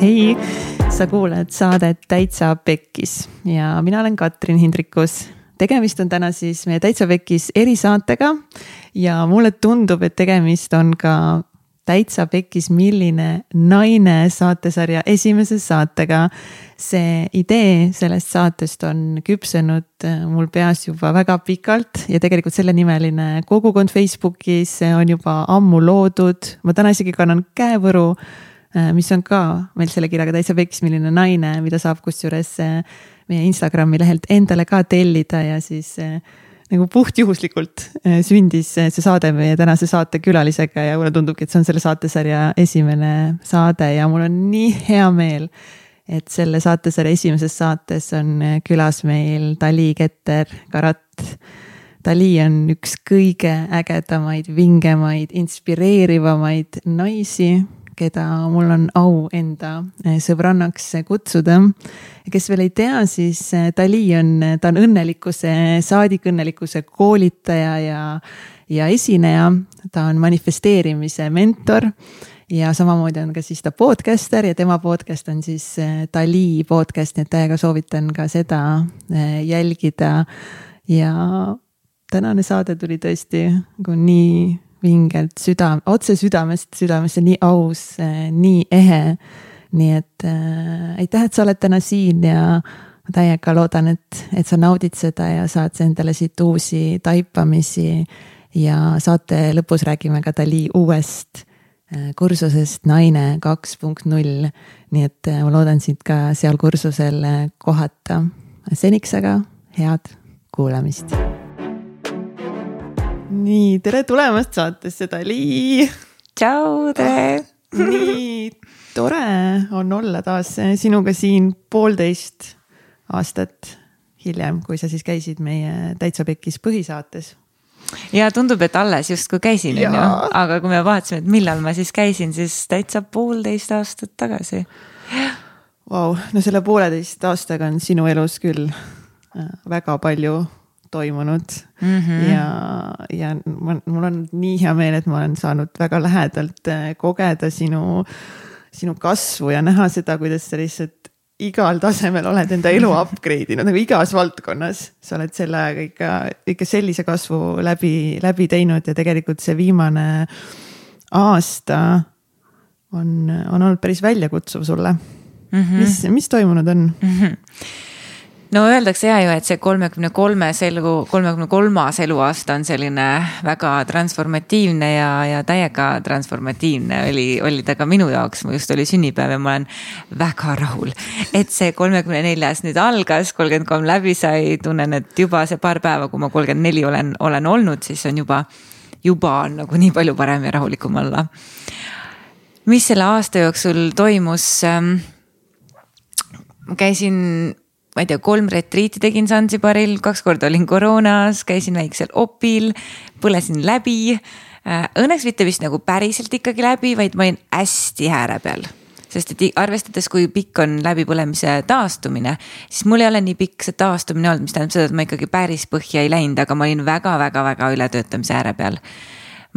hei, sa kuulad saadet Täitsa Pekkis ja mina olen Katrin Hindrikus. tegemist on täna siis meie Täitsa Pekkis erisaatega ja mulle tundub, et tegemist on ka täitsa pekkis, milline naine saatesarja esimese saatega. see idee sellest saatest on küpsenud mul peas juba väga pikalt ja tegelikult sellenimeline kogukond Facebookis on juba ammu loodud. ma täna isegi kannan käevõru, mis on ka meil selle kirjaga täitsa pekkis, milline naine, mida saab kusjuures äh, meie Instagrami lehelt endale ka tellida ja siis nagu puhtjuhuslikult äh, sündis see saade meie tänase saate külalisega ja mulle tundubki, et see on selle saatesarja esimene saade ja mul on nii hea meel, et selle saatesarja esimeses saates on äh, külas meil Dali Keter Karat. Dali on üks kõige ägedamaid, vingemaid, inspireerivamaid naisi keda mul on au enda eh, sõbrannaks kutsuda. kes veel ei tea, siis eh, Dali on, ta on õnnelikkuse, saadikõnnelikkuse koolitaja ja, ja esineja. ta on manifesteerimise mentor ja samamoodi on ka siis ta podcaster ja tema podcast on siis eh, Dali podcast, nii et täiega soovitan ka seda jälgida. ja tänane saade tuli tõesti nagu nii vingelt süda, otse südamest südamesse, nii aus, nii ehe. nii et äh, aitäh, et sa oled täna siin ja ma täiega loodan, et, et sa naudid seda ja saad endale siit uusi taipamisi. ja saate lõpus räägime ka Dali uuest äh, kursusest Naine kaks punkt null. nii et äh, ma loodan sind ka seal kursusel äh, kohata. seniks aga head kuulamist nii, tere tulemast saatesse, Dali. tšau, tere. nii tore on olla taas sinuga siin poolteist aastat hiljem, kui sa siis käisid meie Täitsa Pekkis põhisaates ja tundub, et alles justkui käisin, on ju, aga kui me vaatasime, et millal ma siis käisin, siis täitsa poolteist aastat tagasi. Vau, no selle pooleteist aastaga on sinu elus küll äh, väga palju toimunud mm. -hmm. ja, ja ma, mul on nii hea meel, et ma olen saanud väga lähedalt äh, kogeda sinu, sinu kasvu ja näha seda, kuidas sa lihtsalt igal tasemel oled enda elu upgrade inud nagu igas valdkonnas. sa oled selle ajaga ikka, ikka sellise kasvu läbi, läbi teinud ja tegelikult see viimane aasta on, on olnud päris väljakutsuv sulle mm. -hmm. mis, mis toimunud on mm? -hmm no öeldakse ja ju, et see kolmekümne kolmes elu, kolmekümne kolmas eluaasta on selline väga transformatiivne ja, ja täiega transformatiivne oli, oli ta ka minu jaoks, mul just oli sünnipäev ja ma olen väga rahul. et see kolmekümne neljas nüüd algas, kolmkümmend kolm läbi sai, tunnen, et juba see paar päeva, kui ma kolmkümmend neli olen, olen olnud, siis on juba, juba on nagu nii palju parem ja rahulikum olla. mis selle aasta jooksul toimus? Ähm, ma käisin ma ei tea, kolm retriiti tegin Zanzibaril, kaks korda olin koroonas, käisin väiksel opil, põlesin läbi. Äh, õnneks mitte vist nagu päriselt ikkagi läbi, vaid ma olin hästi ääre peal sest et arvestades, kui pikk on läbipõlemise taastumine, siis mul ei ole nii pikk see taastumine olnud, mis tähendab seda, et ma ikkagi päris põhja ei läinud, aga ma olin väga-väga-väga ületöötamise ääre peal.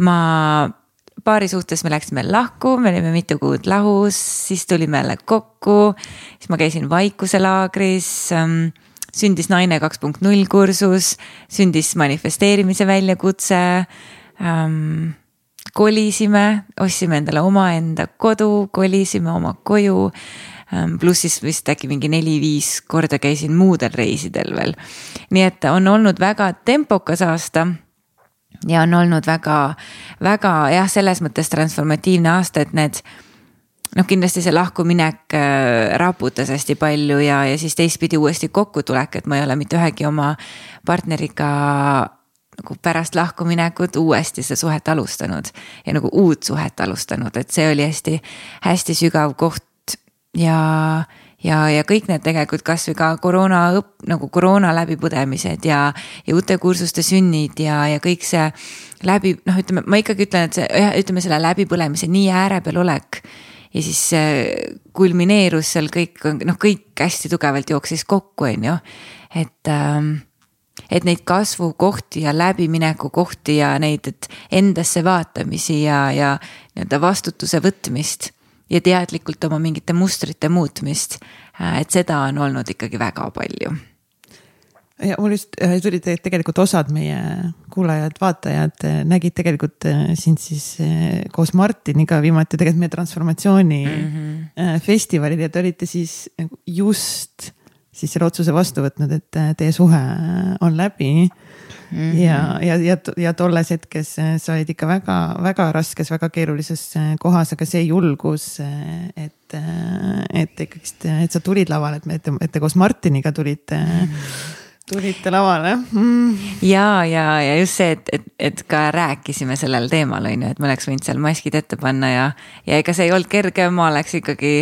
ma paari suhtes me läksime lahku, me olime mitu kuud lahus, siis tulime jälle kokku. siis ma käisin vaikuselaagris ähm,. sündis Naine kaks punkt null kursus, sündis manifesteerimise väljakutse ähm,. kolisime, ostsime endale omaenda kodu, kolisime oma koju ähm,. pluss siis vist äkki mingi neli-viis korda käisin muudel reisidel veel. nii et on olnud väga tempokas aasta ja on olnud väga, väga jah, selles mõttes transformatiivne aasta, et need noh, kindlasti see lahkuminek äh, raputas hästi palju ja, ja siis teistpidi uuesti kokkutulek, et ma ei ole mitte ühegi oma partneriga nagu pärast lahkuminekut uuesti seda suhet alustanud ja nagu uut suhet alustanud, et see oli hästi, hästi sügav koht ja ja, ja kõik need tegelikult kasvõi ka koroona õpp, nagu koroona läbipõdemised ja, ja uute kursuste sünnid ja, ja kõik see läbi, noh, ütleme, ma ikkagi ütlen, et see, ütleme selle läbipõlemise nii ääre peal olek. ja siis kulmineerus seal kõik, noh, kõik hästi tugevalt jooksis kokku, on ju, et ähm, et neid kasvukohti ja läbimineku kohti ja neid, et endasse vaatamisi ja, ja nii-öelda vastutuse võtmist ja teadlikult oma mingite mustrite muutmist. et seda on olnud ikkagi väga palju ja mul just äh, tuli tegelikult osad meie kuulajad-vaatajad äh, nägid tegelikult äh, sind siis koos Martiniga viimati tegelikult meie transformatsiooni mm -hmm. festivalil ja te olite siis just siis selle otsuse vastu võtnud, et teie suhe on läbi mm. -hmm. ja, ja, ja, ja tolles hetkes sa olid ikka väga-väga raskes, väga keerulises kohas, aga see julgus, et, et ikkagist, et sa tulid lavale, et, et, et te koos Martiniga tulite mm. -hmm tulite lavale mm.. ja, ja, ja just see, et, et, et ka rääkisime sellel teemal, on ju, et me oleks võinud seal maskid ette panna ja, ja ega see ei olnud kerge, ma oleks ikkagi,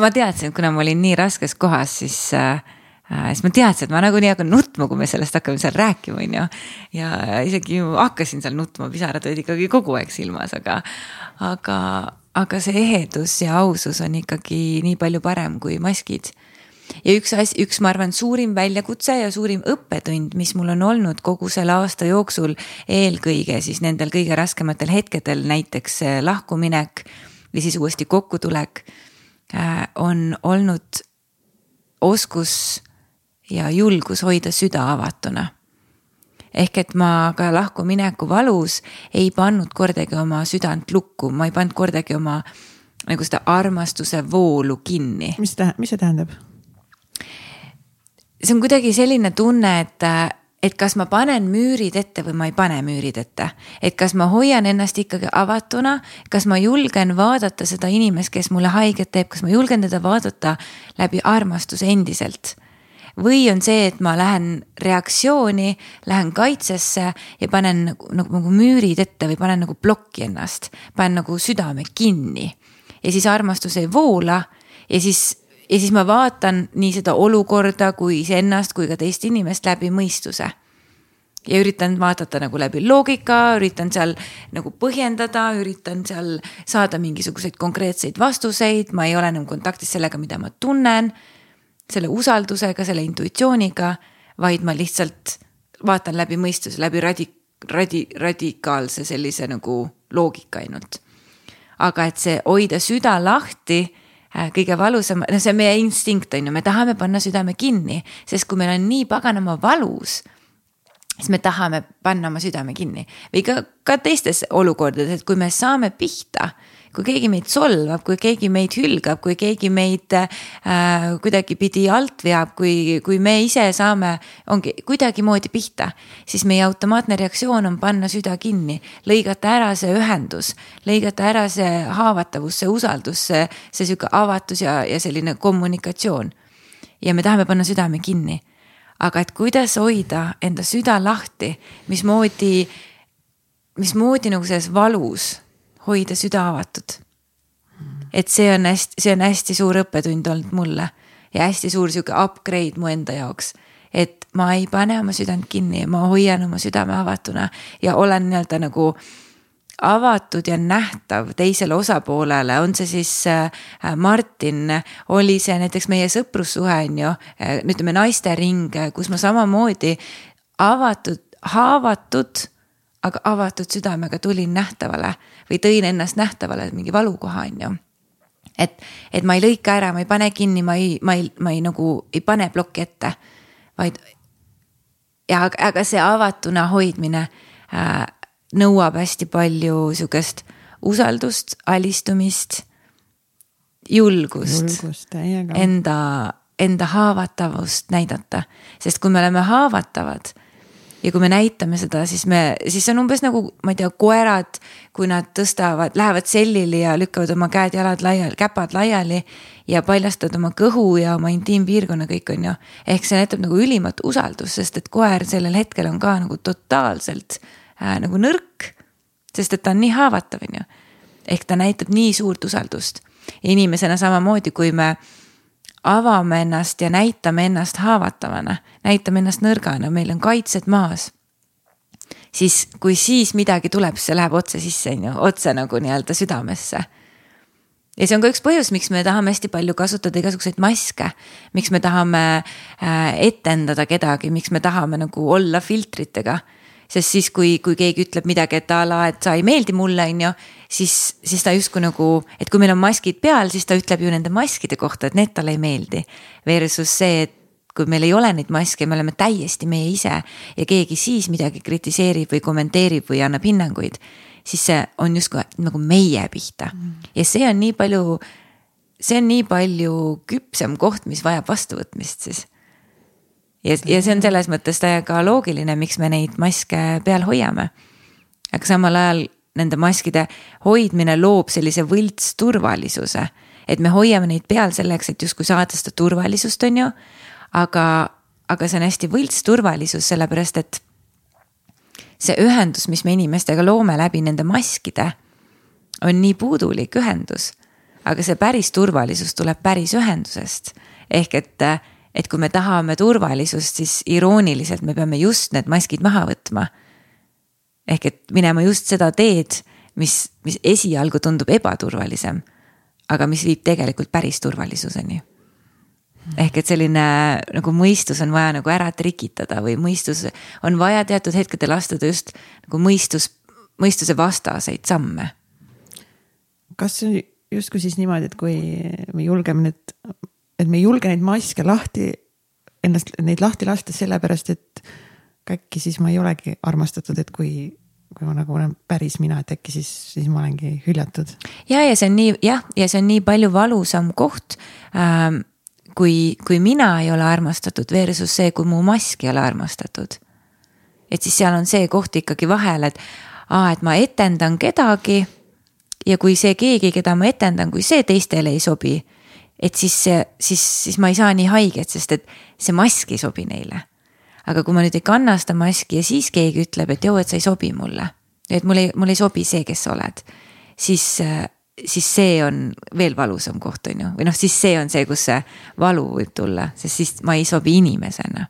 ma teadsin, et kuna ma olin nii raskes kohas, siis äh, siis ma teadsin, et ma nagunii hakkan nutma, kui me sellest hakkame seal rääkima, on ju. ja isegi hakkasin seal nutma, pisarad olid ikkagi kogu aeg silmas, aga, aga, aga see ehedus ja ausus on ikkagi nii palju parem kui maskid ja üks asi, üks, ma arvan, suurim väljakutse ja suurim õppetund, mis mul on olnud kogu selle aasta jooksul, eelkõige siis nendel kõige raskematel hetkedel, näiteks lahkuminek või siis uuesti kokkutulek, äh, on olnud oskus ja julgus hoida süda avatuna ehk et ma ka lahkumineku valus ei pannud kordagi oma südant lukku, ma ei pannud kordagi oma nagu seda armastuse voolu kinni. mis tähendab, mis see tähendab? See on kuidagi selline tunne, et, et kas ma panen müürid ette või ma ei pane müürid ette. et kas ma hoian ennast ikkagi avatuna, kas ma julgen vaadata seda inimest, kes mulle haiget teeb, kas ma julgen teda vaadata läbi armastuse endiselt või on see, et ma lähen reaktsiooni, lähen kaitsesse ja panen nagu, nagu, nagu müürid ette või panen nagu plokki ennast, panen nagu südame kinni. ja siis armastus ei voola ja siis ja siis ma vaatan nii seda olukorda kui iseennast kui ka teist inimest läbi mõistuse. ja üritan vaadata nagu läbi loogika, üritan seal nagu põhjendada, üritan seal saada mingisuguseid konkreetseid vastuseid, ma ei ole enam kontaktis sellega, mida ma tunnen. selle usaldusega, selle intuitsiooniga, vaid ma lihtsalt vaatan läbi mõistuse, läbi radi-, radi-, radikaalse sellise nagu loogika ainult. aga et see hoida süda lahti kõige valusam, no see on meie instinkt, on ju, me tahame panna südame kinni, sest kui meil on nii paganama valus siis me tahame panna oma südame kinni. Või ka, ka teistes olukordades, et kui me saame pihta kui keegi meid solvab, kui keegi meid hülgab, kui keegi meid äh, kuidagipidi alt veab, kui, kui me ise saame, ongi kuidagimoodi pihta, siis meie automaatne reaktsioon on panna süda kinni, lõigata ära see ühendus, lõigata ära see haavatavus, see usaldus, see, see sihuke avatus ja, ja selline kommunikatsioon. ja me tahame panna südame kinni. aga et kuidas hoida enda süda lahti, mismoodi, mismoodi nagu selles valus hoida süda avatud. et see on hästi, see on hästi suur õppetund olnud mulle ja hästi suur sihuke upgrade mu enda jaoks. et ma ei pane oma südant kinni, ma hoian oma südame avatuna ja olen nii-öelda nagu avatud ja nähtav teisele osapoolele, on see siis äh, Martin, oli see näiteks meie sõprussuhe on ju, äh, ütleme naistering, kus ma samamoodi avatud, haavatud aga avatud südamega tulin nähtavale või tõin ennast nähtavale mingi valukoha, on ju. et, et ma ei lõika ära, ma ei pane kinni, ma ei, ma ei, ma ei nagu ei pane plokki ette, vaid. ja aga, see avatuna hoidmine äh, nõuab hästi palju sihukest usaldust, alistumist, julgust, julgust, enda, enda haavatavust näidata, sest kui me oleme haavatavad ja kui me näitame seda, siis me, siis see on umbes nagu, ma ei tea, koerad, kui nad tõstavad, lähevad sellili ja lükkavad oma käed-jalad laiali, käpad laiali ja paljastavad oma kõhu ja oma intiimpiirkonna kõik, on ju. ehk see näitab nagu ülimat usaldust, sest et koer sellel hetkel on ka nagu totaalselt äh, nagu nõrk. sest et ta on nii haavatav, on ju. ehk ta näitab nii suurt usaldust. inimesena samamoodi, kui me avame ennast ja näitame ennast haavatavana, näitame ennast nõrgana, meil on kaitsed maas. siis kui siis midagi tuleb, siis see läheb otse sisse, on ju, otse nagu nii-öelda südamesse. ja see on ka üks põhjus, miks me tahame hästi palju kasutada igasuguseid maske. miks me tahame äh, etendada kedagi, miks me tahame nagu olla filtritega sest siis, kui, kui keegi ütleb midagi, et a la, et sa ei meeldi mulle, on ju. siis, siis ta justkui nagu, et kui meil on maskid peal, siis ta ütleb ju nende maskide kohta, et need talle ei meeldi. Versus see, et kui meil ei ole neid maske, me oleme täiesti meie ise ja keegi siis midagi kritiseerib või kommenteerib või annab hinnanguid. siis see on justkui nagu meie pihta ja see on nii palju, see on nii palju küpsem koht, mis vajab vastuvõtmist siis ja, ja see on selles mõttes täiega loogiline, miks me neid maske peal hoiame. aga samal ajal nende maskide hoidmine loob sellise võltsturvalisuse, et me hoiame neid peal selleks, et justkui saada seda turvalisust, on ju. aga, aga see on hästi võltsturvalisus, sellepärast et see ühendus, mis me inimestega loome läbi nende maskide, on nii puudulik ühendus. aga see päris turvalisus tuleb päris ühendusest ehk et et kui me tahame turvalisust, siis irooniliselt me peame just need maskid maha võtma. ehk et minema just seda teed, mis, mis esialgu tundub ebaturvalisem, aga mis viib tegelikult päris turvalisuseni. ehk et selline nagu mõistus on vaja nagu ära trikitada või mõistus on vaja teatud hetkedel astuda just nagu mõistus, mõistuse vastaseid samme. kas see justkui siis niimoodi, et kui me julgeme nüüd et me ei julge neid maske lahti, ennast, neid lahti lasta sellepärast, et äkki siis ma ei olegi armastatud, et kui, kui ma nagu olen päris mina, et äkki siis, siis ma olengi hüljatud. ja, ja see on nii jah, ja see on nii palju valusam koht ähm, kui, kui mina ei ole armastatud versus see, kui mu mask ei ole armastatud. et siis seal on see koht ikkagi vahel, et aa, et ma etendan kedagi. ja kui see keegi, keda ma etendan, kui see teistele ei sobi, et siis, siis, siis ma ei saa nii haiget, sest et see mask ei sobi neile. aga kui ma nüüd ei kanna seda maski ja siis keegi ütleb, et joo, et sa ei sobi mulle. et mul ei, mul ei sobi see, kes sa oled. siis, siis see on veel valusam koht, on ju, või noh, siis see on see, kus see valu võib tulla, sest siis ma ei sobi inimesena.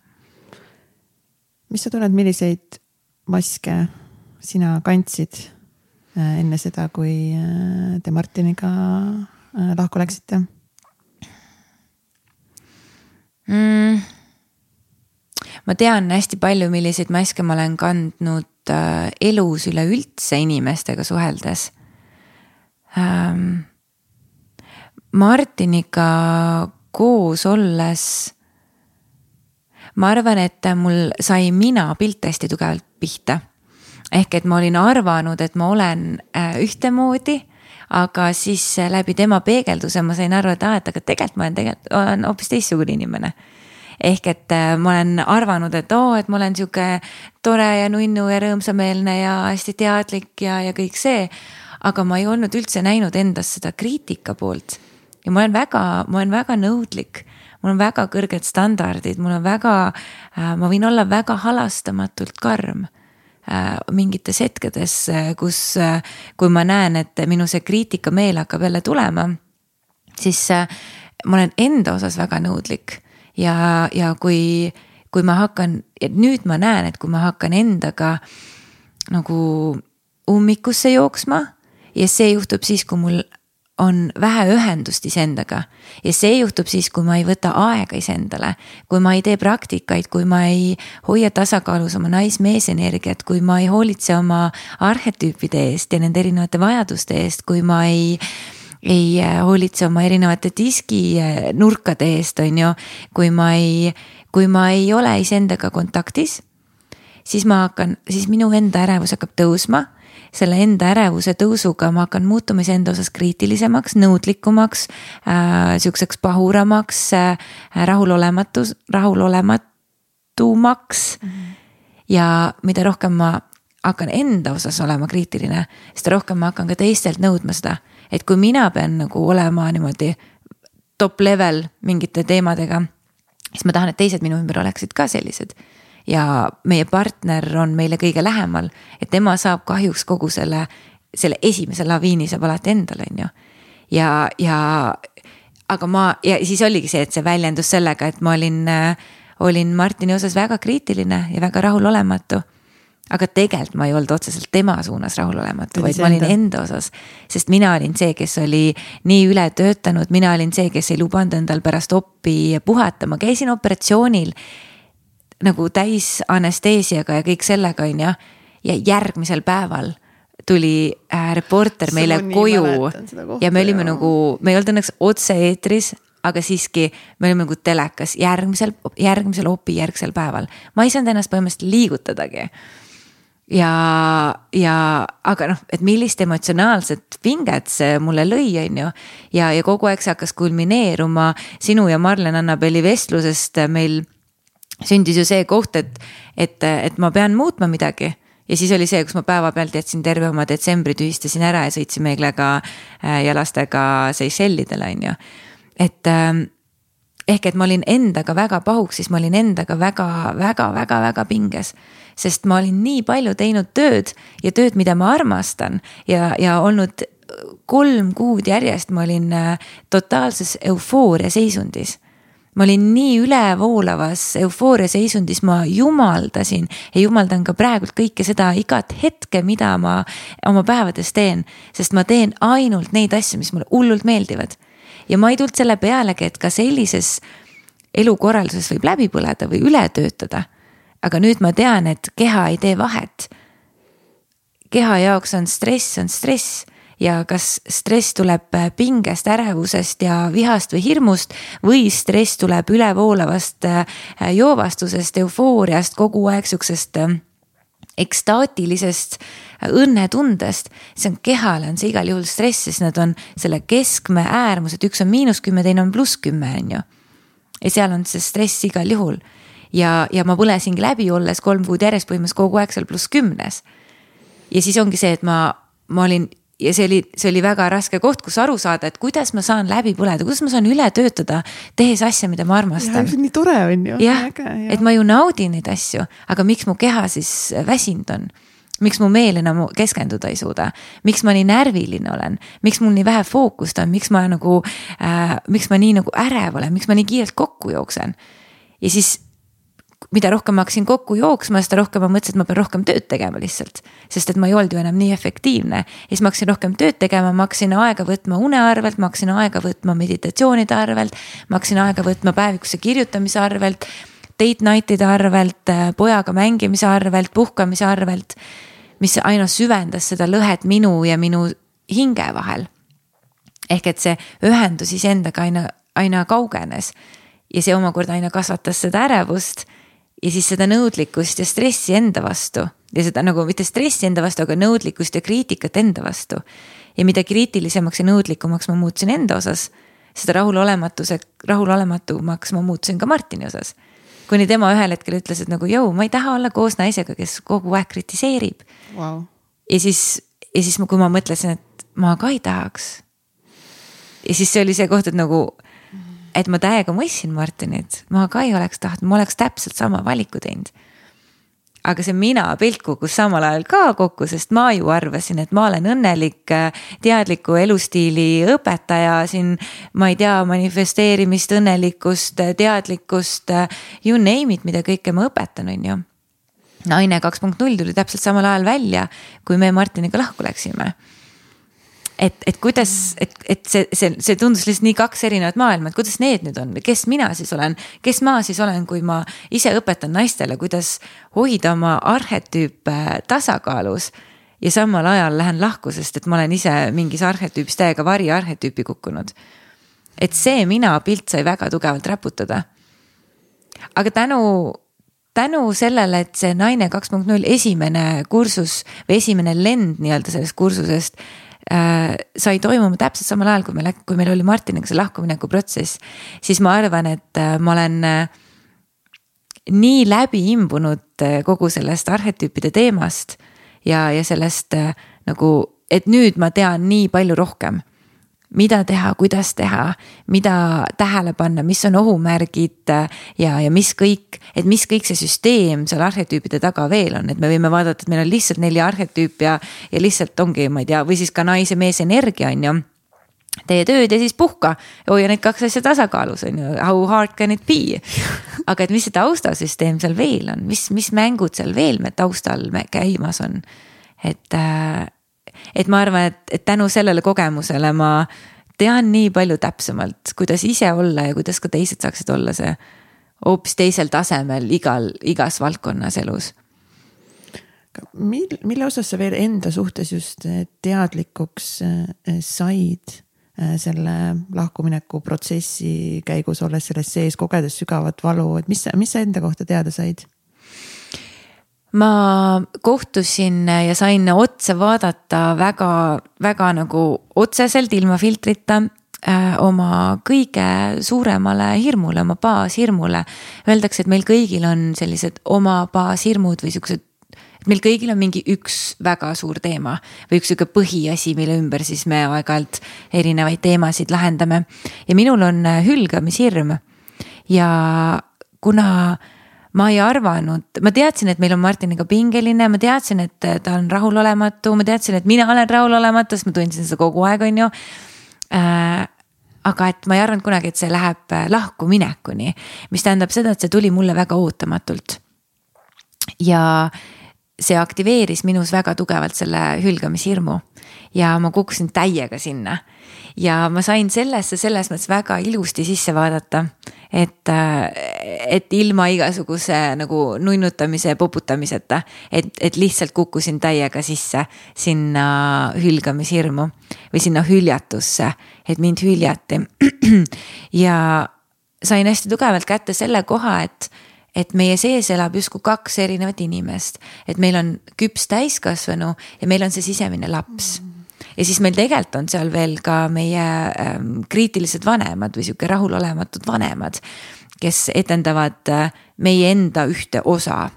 mis sa tunned, milliseid maske sina kandsid äh, enne seda, kui äh, te Martiniga äh, lahku läksite? Mm,? ma tean hästi palju, milliseid maske ma olen kandnud äh, elus üleüldse inimestega suheldes ähm,. Martiniga koos olles ma arvan, et mul sai mina pilt hästi tugevalt pihta. ehk et ma olin arvanud, et ma olen äh, ühtemoodi aga siis äh, läbi tema peegelduse ma sain aru, et aa, et aga tegelikult ma olen tegelikult, olen hoopis teistsugune inimene ehk et äh, ma olen arvanud, et oo, et ma olen sihuke tore ja nunnu ja rõõmsameelne ja hästi teadlik ja, ja kõik see. aga ma ei olnud üldse näinud endas seda kriitika poolt. ja ma olen väga, ma olen väga nõudlik, mul on väga kõrged standardid, mul on väga, äh, ma võin olla väga halastamatult karm mingites hetkedes, äh, kus, äh, kui ma näen, et minu see kriitikameel hakkab jälle tulema, siis ma olen enda osas väga nõudlik. Ja, ja kui, kui ma hakkan, nüüd ma näen, et kui ma hakkan endaga nagu ummikusse jooksma ja see juhtub siis, kui mul on vähe ühendust iseendaga. Ja see juhtub siis, kui ma ei võta aega iseendale, kui ma ei tee praktikaid, kui ma ei hoia tasakaalus oma nais-mees energiat, kui ma ei hoolitse oma arhetüüpide eest ja nende erinevate vajaduste eest, kui ma ei ei äh, hoolitse oma erinevate diski-nurkade eest, on ju, kui ma ei, kui ma ei ole iseendaga kontaktis, siis ma hakkan, siis minu enda ärevus hakkab tõusma selle enda ärevuse tõusuga ma hakkan muutuma iseenda osas kriitilisemaks, nõudlikumaks äh,, sihukeseks pahuramaks äh,, rahulolematus, rahulolematuumaks mm. -hmm. ja mida rohkem ma hakkan enda osas olema kriitiline, seda rohkem ma hakkan ka teistelt nõudma seda, et kui mina pean nagu olema niimoodi top level mingite teemadega, siis ma tahan, et teised minu ümber oleksid ka sellised ja meie partner on meile kõige lähemal, et tema saab kahjuks kogu selle, selle esimese laviini saab alati endale, on ju. ja, ja aga ma ja siis oligi see, et see väljendus sellega, et ma olin, olin Martini osas väga kriitiline ja väga rahulolematu aga tegelikult ma ei olnud otseselt tema suunas rahulolematu, vaid ma olin enda osas. sest mina olin see, kes oli nii ületöötanud, mina olin see, kes ei lubanud endal pärast oppi puhata, ma käisin operatsioonil nagu täis anesteesiaga ja kõik sellega, on ju. ja järgmisel päeval tuli äh, reporter meile koju ja me olime jah. nagu, me ei olnud õnneks otse-eetris, aga siiski me olime nagu telekas järgmisel, järgmisel opi järgsel päeval. ma ei saanud ennast põhimõtteliselt liigutadagi ja, ja aga noh, et millist emotsionaalset pinget see mulle lõi, on ju. ja, ja kogu aeg see hakkas kulmineeruma sinu ja Marlen Annabeli vestlusest meil sündis ju see koht, et, et, et ma pean muutma midagi ja siis oli see, kus ma päevapealt jätsin terve oma detsembri, tühistasin ära ja sõitsime Eglega äh, ja lastega Seychellidele, on ju. et ähm, ehk et ma olin endaga väga pahuks, siis ma olin endaga väga, väga, väga, väga pinges. sest ma olin nii palju teinud tööd ja tööd, mida ma armastan ja, ja olnud kolm kuud järjest ma olin äh, totaalses eufooria seisundis ma olin nii ülevoolavas eufooria seisundis, ma jumaldasin ja jumaldan ka praegult kõike seda igat hetke, mida ma oma päevades teen. sest ma teen ainult neid asju, mis mulle hullult meeldivad. ja ma ei tulnud selle pealegi, et ka sellises elukorralduses võib läbi põleda või üle töötada. aga nüüd ma tean, et keha ei tee vahet. keha jaoks on stress, on stress ja kas stress tuleb äh, pingest, ärevusest ja vihast või hirmust või stress tuleb ülevoolavast äh, joovastusest, eufooriast, kogu aeg sihukesest äh, ekstaatilisest õnnetundest, see on kehale on see igal juhul stress, sest nad on selle keskme äärmused, üks on miinus kümme, teine on pluss kümme, on ju. ja seal on see stress igal juhul ja, ja ma põlesingi läbi, olles kolm kuud järjest põhimõtteliselt kogu aeg seal pluss kümnes. ja siis ongi see, et ma, ma olin ja see oli, see oli väga raske koht, kus aru saada, et kuidas ma saan läbi põleda, kuidas ma saan üle töötada, tehes asja, mida ma armastan. nii tore on ju. jah, et ma ju naudin neid asju, aga miks mu keha siis väsinud on? miks mu meel enam keskenduda ei suuda, miks ma nii närviline olen, miks mul nii vähe fookust on, miks ma nagu äh,, miks ma nii nagu ärev olen, miks ma nii kiirelt kokku jooksen? ja siis mida rohkem ma hakkasin kokku jooksma, seda rohkem ma mõtlesin, et ma pean rohkem tööd tegema lihtsalt. sest et ma ei olnud ju enam nii efektiivne ja siis ma hakkasin rohkem tööd tegema, ma hakkasin aega võtma une arvelt, ma hakkasin aega võtma meditatsioonide arvelt. ma hakkasin aega võtma päevikusse kirjutamise arvelt, date night'ide arvelt, pojaga mängimise arvelt, puhkamise arvelt. mis aina süvendas seda lõhet minu ja minu hinge vahel. ehk et see ühendus iseendaga aina, aina kaugenes ja see omakorda aina kasvatas seda ärevust ja siis seda nõudlikkust ja stressi enda vastu ja seda nagu mitte stressi enda vastu, aga nõudlikkust ja kriitikat enda vastu. ja mida kriitilisemaks ja nõudlikumaks ma muutusin enda osas, seda rahulolematuse, rahulolematumaks ma muutusin ka Martini osas. kuni tema ühel hetkel ütles, et nagu jõu, ma ei taha olla koos naisega, kes kogu aeg kritiseerib wow.. ja siis, ja siis, kui ma mõtlesin, et ma ka ei tahaks. ja siis see oli see koht, et nagu et ma täiega mõistsin Martinit, ma ka ei oleks tahtnud, ma oleks täpselt sama valiku teinud. aga see mina pilt kukkus samal ajal ka kokku, sest ma ju arvasin, et ma olen õnnelik teadliku elustiili õpetaja siin. ma ei tea, manifesteerimist, õnnelikkust, teadlikkust, you name it, mida kõike ma õpetan, on ju. naine kaks punkt null tuli täpselt samal ajal välja, kui me Martiniga lahku läksime et, et kuidas, et, et see, see, see tundus lihtsalt nii kaks erinevat maailma, et kuidas need nüüd on kes mina siis olen, kes ma siis olen, kui ma ise õpetan naistele, kuidas hoida oma arhetüüpe tasakaalus. ja samal ajal lähen lahku, sest et ma olen ise mingis arhetüübis täiega variarhetüüpi kukkunud. et see mina pilt sai väga tugevalt raputada. aga tänu tänu sellele, et see naine kaks punkt null esimene kursus või esimene lend nii-öelda sellest kursusest sai toimuma täpselt samal ajal, kui me, kui meil oli Martiniga see lahkumineku protsess, siis ma arvan, et äh, ma olen äh, nii läbi imbunud äh, kogu sellest arhetüüpide teemast ja, ja sellest äh, nagu, et nüüd ma tean nii palju rohkem mida teha, kuidas teha, mida tähele panna, mis on ohumärgid ja, ja mis kõik, et mis kõik see süsteem seal arhetüüpide taga veel on, et me võime vaadata, et meil on lihtsalt neli arhetüüpi ja, ja lihtsalt ongi, ma ei tea, või siis ka naise-mees energia on ju tee tööd ja siis puhka, hoia need kaks asja tasakaalus on ju, how hard can it be. aga et mis see taustasüsteem seal veel on, mis, mis mängud seal veel me taustal käimas on, et äh, et ma arvan, et, et tänu sellele kogemusele ma tean nii palju täpsemalt, kuidas ise olla ja kuidas ka teised saaksid olla see hoopis teisel tasemel igal, igas valdkonnas elus. mil-, mille osas sa veel enda suhtes just teadlikuks eh, said eh, selle lahkumineku protsessi käigus, olles selles sees, kogedes sügavat valu, et mis, mis sa enda kohta teada said? Ma kohtusin ja sain otsa vaadata väga, väga nagu otseselt ilma filtrita Äh, oma kõige suuremale hirmule, oma baashirmule. Öeldakse, et meil kõigil on sellised oma baashirmud või siuksed et meil kõigil on mingi üks väga suur teema või üks sihuke põhiasi, mille ümber siis me aeg-ajalt erinevaid teemasid lahendame. ja minul on hülgamishirm. ja kuna ma ei arvanud, ma teadsin, et meil on Martiniga pingeline, ma teadsin, et ta on rahulolematu, ma teadsin, et mina olen rahulolematu, sest ma tundsin seda kogu aeg, on ju äh, aga et ma ei arvanud kunagi, et see läheb äh, lahkuminekuni, mis tähendab seda, et see tuli mulle väga ootamatult. ja see aktiveeris minus väga tugevalt selle hülgamishirmu ja ma kukkusin täiega sinna. ja ma sain sellesse selles mõttes väga ilusti sisse vaadata, et, et ilma igasuguse nagu nunnutamise ja poputamiseta, et, et lihtsalt kukkusin täiega sisse sinna hülgamishirmu või sinna hüljatusse, et mind hüljati. ja sain hästi tugevalt kätte selle koha, et et meie sees elab justkui kaks erinevat inimest, et meil on küps täiskasvanu ja meil on see sisemine laps. Mm ja siis meil tegelikult on seal veel ka meie ähm, kriitilised vanemad või sihuke rahulolematud vanemad, kes etendavad äh, meie enda ühte osa.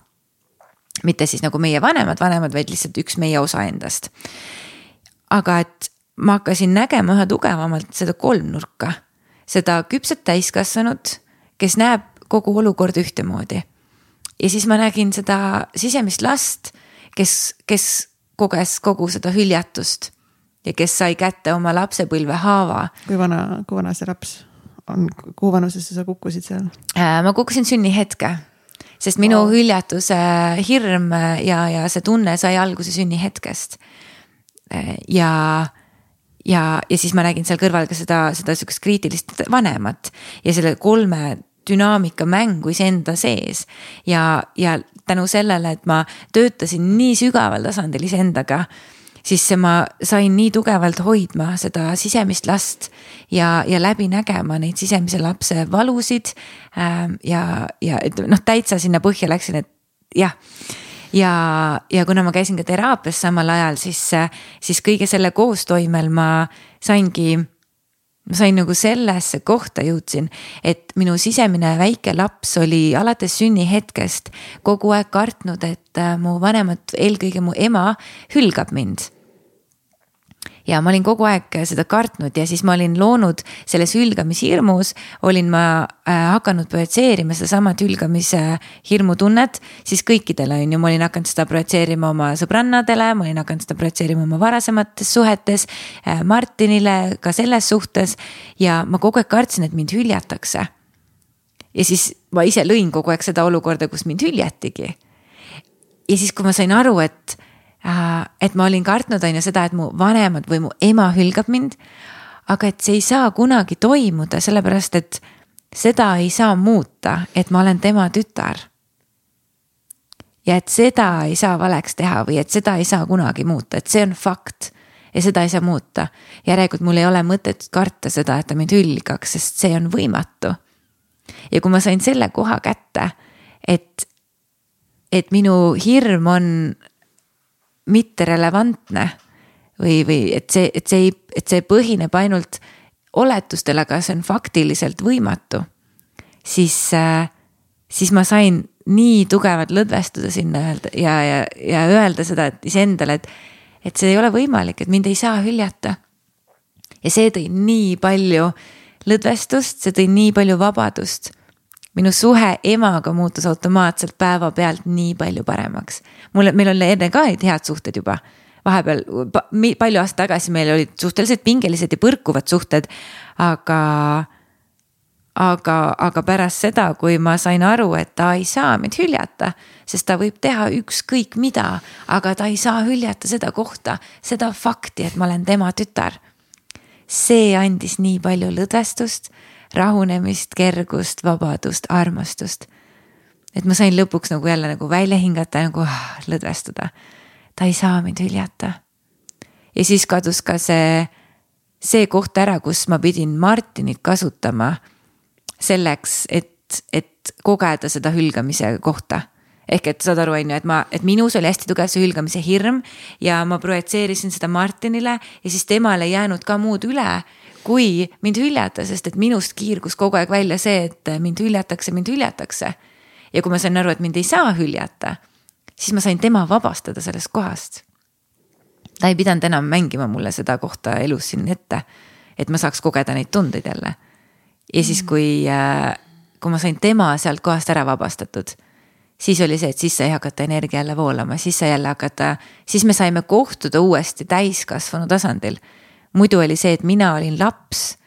mitte siis nagu meie vanemad vanemad, vaid lihtsalt üks meie osa endast. aga et ma hakkasin nägema üha tugevamalt seda kolmnurka, seda küpset täiskasvanut, kes näeb kogu olukorda ühtemoodi. ja siis ma nägin seda sisemist last, kes, kes koges kogu seda hüljatust ja kes sai kätte oma lapsepõlve haava. kui vana, kui vana see laps on, kuhu vanusesse sa kukkusid seal? Äh, ma kukkusin sünnihetke, sest minu oh. hüljatuse hirm ja, ja see tunne sai alguse sünnihetkest. Äh, ja, ja, ja siis ma nägin seal kõrval ka seda, seda sihukest kriitilist vanemat ja selle kolme dünaamika mängu iseenda sees ja, ja tänu sellele, et ma töötasin nii sügaval tasandil iseendaga siis ma sain nii tugevalt hoidma seda sisemist last ja, ja läbi nägema neid sisemise lapse valusid. Ähm, ja, ja noh, täitsa sinna põhja läksin, et jah ja, ja kuna ma käisin ka teraapias samal ajal, siis, siis kõige selle koostoimel ma saingi ma sain nagu sellesse kohta jõudsin, et minu sisemine väike laps oli alates sünnihetkest kogu aeg kartnud, et äh, mu vanemad, eelkõige mu ema hülgab mind ja ma olin kogu aeg seda kartnud ja siis ma olin loonud selles hülgamishirmus, olin ma äh, hakanud projitseerima sedasama hülgamise hirmutunnet siis kõikidele on ju, ma olin hakanud seda projitseerima oma sõbrannadele, ma olin hakanud seda projitseerima oma varasemates suhetes äh,. Martinile ka selles suhtes ja ma kogu aeg kartsin, et mind hüljatakse. ja siis ma ise lõin kogu aeg seda olukorda, kus mind hüljatigi. ja siis, kui ma sain aru, et Äh, et ma olin kartnud, on ju seda, et mu vanemad või mu ema hülgab mind. aga et see ei saa kunagi toimuda, sellepärast et seda ei saa muuta, et ma olen tema tütar. ja et seda ei saa valeks teha või et seda ei saa kunagi muuta, et see on fakt ja seda ei saa muuta. järelikult mul ei ole mõtet karta seda, et ta mind hülgaks, sest see on võimatu. ja kui ma sain selle koha kätte, et, et minu hirm on mitterelevantne või, või et see, et see ei, et see põhineb ainult oletustel, aga see on faktiliselt võimatu. siis, äh, siis ma sain nii tugevalt lõdvestuda sinna öelda ja, ja, ja öelda seda, iseendale, et, et see ei ole võimalik, et mind ei saa hüljata. ja see tõi nii palju lõdvestust, see tõi nii palju vabadust minu suhe emaga muutus automaatselt päevapealt nii palju paremaks. mulle, meil oli enne ka head suhted juba. vahepeal palju aastaid tagasi meil olid suhteliselt pingelised ja põrkuvad suhted, aga aga, aga pärast seda, kui ma sain aru, et ta ei saa mind hüljata, sest ta võib teha ükskõik mida, aga ta ei saa hüljata seda kohta, seda fakti, et ma olen tema tütar. see andis nii palju lõdvestust, rahunemist, kergust, vabadust, armastust. et ma sain lõpuks nagu jälle nagu välja hingata, nagu ah, lõdvestuda. ta ei saa mind hüljata. ja siis kadus ka see, see koht ära, kus ma pidin Martinit kasutama selleks, et, et kogeda seda hülgamise kohta ehk et saad aru, on ju, et ma, et minus oli hästi tugev see hülgamise hirm ja ma projitseerisin seda Martinile ja siis temal ei jäänud ka muud üle, kui mind hüljata, sest et minust kiirgus kogu aeg välja see, et mind hüljatakse, mind hüljatakse. ja kui ma sain aru, et mind ei saa hüljata, siis ma sain tema vabastada sellest kohast. ta ei pidanud enam mängima mulle seda kohta elus siin ette, et ma saaks kogeda neid tundeid jälle. ja siis, kui, äh, kui ma sain tema sealt kohast ära vabastatud siis oli see, et siis sai hakata energia jälle voolama, siis sai jälle hakata, siis me saime kohtuda uuesti täiskasvanu tasandil. Muidu oli see, et mina olin laps,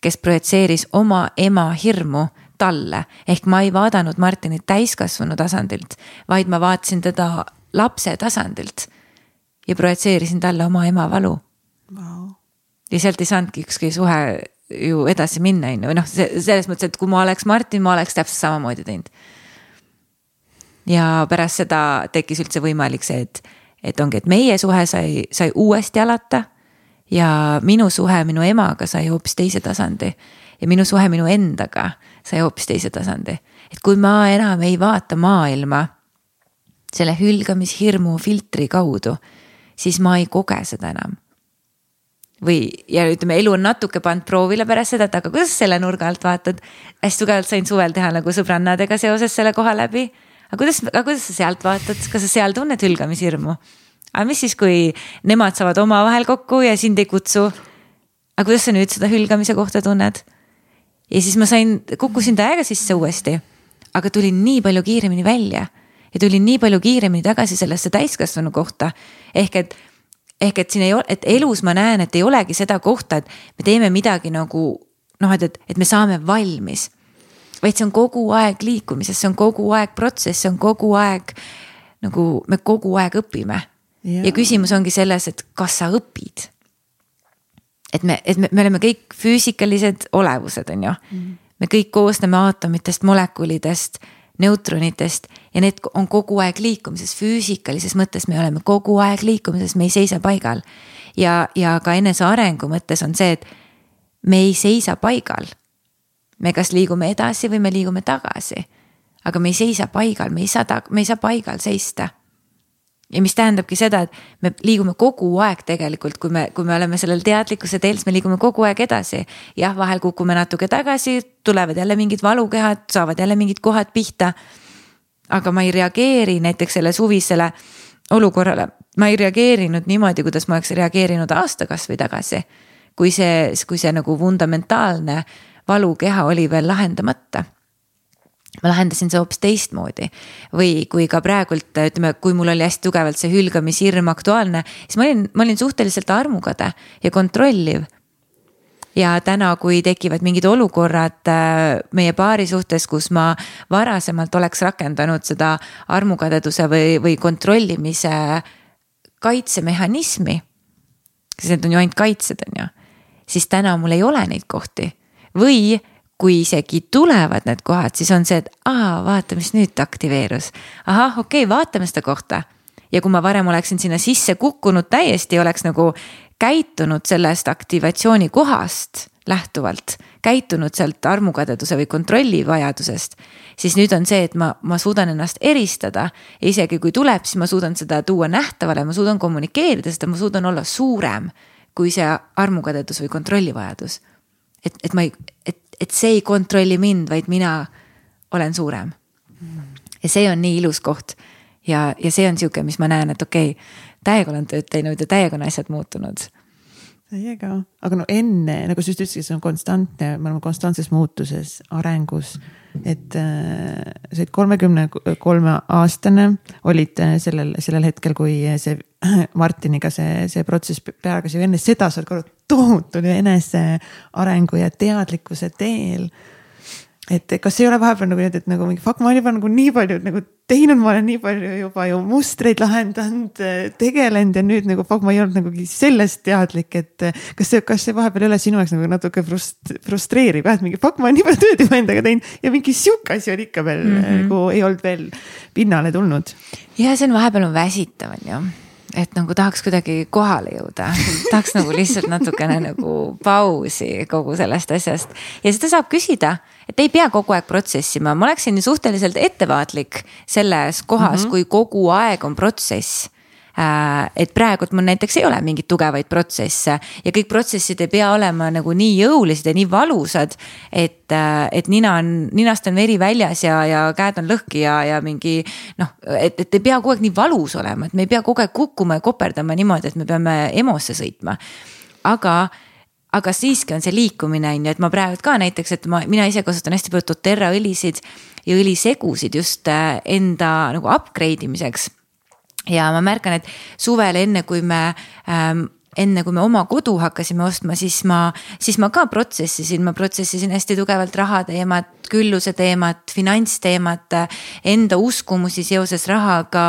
kes projitseeris oma ema hirmu talle, ehk ma ei vaadanud Martinit täiskasvanu tasandilt, vaid ma vaatasin teda lapse tasandilt. ja projitseerisin talle oma ema valu wow.. ja sealt ei saanudki ükski suhe ju edasi minna, on ju, või noh, selles mõttes, et kui ma oleks Martin, ma oleks täpselt samamoodi teinud ja pärast seda tekkis üldse võimalik see, et, et ongi, et meie suhe sai, sai uuesti alata. Ja minu suhe minu emaga sai hoopis teise tasandi ja minu suhe minu endaga sai hoopis teise tasandi. et kui ma enam ei vaata maailma selle hülgamishirmu filtri kaudu, siis ma ei koge seda enam või, ja ütleme, elu on natuke pannud proovile pärast seda, et aga kuidas selle nurga alt vaatad. hästi tugevalt sain suvel teha nagu sõbrannadega seoses selle koha läbi aga kuidas, aga kuidas sa sealt vaatad, kas sa seal tunned hülgamishirmu? Aga mis siis, kui nemad saavad omavahel kokku ja sind ei kutsu? aga kuidas sa nüüd seda hülgamise kohta tunned? ja siis ma sain, kukkusin täiega sisse uuesti, aga tulin nii palju kiiremini välja ja tulin nii palju kiiremini tagasi sellesse täiskasvanu kohta. ehk et, ehk et siin ei ole, et elus ma näen, et ei olegi seda kohta, et me teeme midagi nagu noh, et, et, et me saame valmis vaid see on kogu aeg liikumises, see on kogu aeg protsess, see on kogu aeg nagu me kogu aeg õpime. Ja küsimus ongi selles, et kas sa õpid. et me, et me, me oleme kõik füüsikalised olevused, on ju mm.. me kõik koosneme aatomitest, molekulidest, neutronitest ja need on kogu aeg liikumises, füüsikalises mõttes me oleme kogu aeg liikumises, me ei seisa paigal. ja, ja ka enesearengu mõttes on see, et me ei seisa paigal me kas liigume edasi või me liigume tagasi. aga me ei seisa paigal, me ei saa, me ei saa paigal seista. Ja mis tähendabki seda, et me liigume kogu aeg tegelikult, kui me, kui me oleme sellel teadlikkuse teel, siis me liigume kogu aeg edasi. jah, vahel kukume natuke tagasi, tulevad jälle mingid valukehad, saavad jälle mingid kohad pihta. aga ma ei reageeri näiteks selle suvisele olukorrale, ma ei reageerinud niimoodi, kuidas ma oleks reageerinud aasta kasvõi tagasi. kui see, kui see nagu fundamentaalne valukeha oli veel lahendamata ma lahendasin see hoopis teistmoodi. või kui ka praegult ütleme, kui mul oli hästi tugevalt see hülgamishirm aktuaalne, siis ma olin, ma olin suhteliselt armukade ja kontrolliv. ja täna, kui tekivad mingid olukorrad äh, meie paari suhtes, kus ma varasemalt oleks rakendanud seda armukadeduse või, või kontrollimise kaitsemehhanismi. sest need on ju ainult kaitsed, on ju, siis täna mul ei ole neid kohti või kui isegi tulevad need kohad, siis on see, et aa, vaata, mis nüüd aktiveerus. ahah, okei okay,, vaatame seda kohta. ja kui ma varem oleksin sinna sisse kukkunud täiesti, oleks nagu käitunud sellest aktivatsiooni kohast lähtuvalt, käitunud sealt armukadeduse või kontrolli vajadusest. siis nüüd on see, et ma, ma suudan ennast eristada ja isegi kui tuleb, siis ma suudan seda tuua nähtavale, ma suudan kommunikeerida seda, ma suudan olla suurem kui see armukadedus või kontrollivajadus et, et ma ei, et, et see ei kontrolli mind, vaid mina olen suurem. ja see on nii ilus koht ja, ja see on sihuke, mis ma näen, et okei okay,, täiega olen tööd teinud ja täiega on asjad muutunud täiega, aga no enne, nagu sa just ütlesid, see on konstantne, me oleme konstantses muutuses, arengus. Et äh, sa olid kolmekümne kolme aastane, olid sellel, sellel hetkel, kui see Martiniga see, see protsess hakkas ju enne seda sa oled korra tohutul enesearengu ja teadlikkuse teel. Et kas ei ole vahepeal nagu nii, et nagu mingi fuck, ma olen juba nagu nii palju nagu teinud, ma olen nii palju juba ju mustreid lahendanud, tegelenud ja nüüd nagu fuck, ma ei olnud nagu sellest teadlik, et kas see, kas see vahepeal ei ole sinu jaoks nagu natuke frust-, frustreeriv jah, et mingi fuck, ma olen nii palju tööd juba endaga teinud ja mingi sihuke asi on ikka veel mm -hmm. nagu ei olnud veel pinnale tulnud. ja see on vahepeal on väsitav on ju et nagu tahaks kuidagi kohale jõuda, tahaks nagu lihtsalt natukene nagu pausi kogu sellest asjast. Ja seda saab küsida, et ei pea kogu aeg protsessima, ma oleksin suhteliselt ettevaatlik selles kohas mm, -hmm. kui kogu aeg on protsess et praegult mul näiteks ei ole mingeid tugevaid protsesse ja kõik protsessid ei pea olema nagu nii jõulised ja nii valusad. et, äh, et nina on, ninast on veri väljas ja, ja käed on lõhki ja, ja mingi noh, et, et ei pea kogu aeg nii valus olema, et me ei pea kogu aeg kukkuma ja koperdama niimoodi, et me peame EMO-sse sõitma. aga aga siiski on see liikumine on ju, et ma praegu ka näiteks, et ma, mina ise kasutan hästi palju doTERRA õlisid ja õlisegusid just äh, enda nagu upgrade imiseks ja ma märkan, et suvel, enne kui me ähm, enne kui me oma kodu hakkasime ostma, siis ma, siis ma ka protsessisin, ma protsessisin hästi tugevalt raha teemat, külluse teemat, finantsteemat, enda uskumusi seoses rahaga.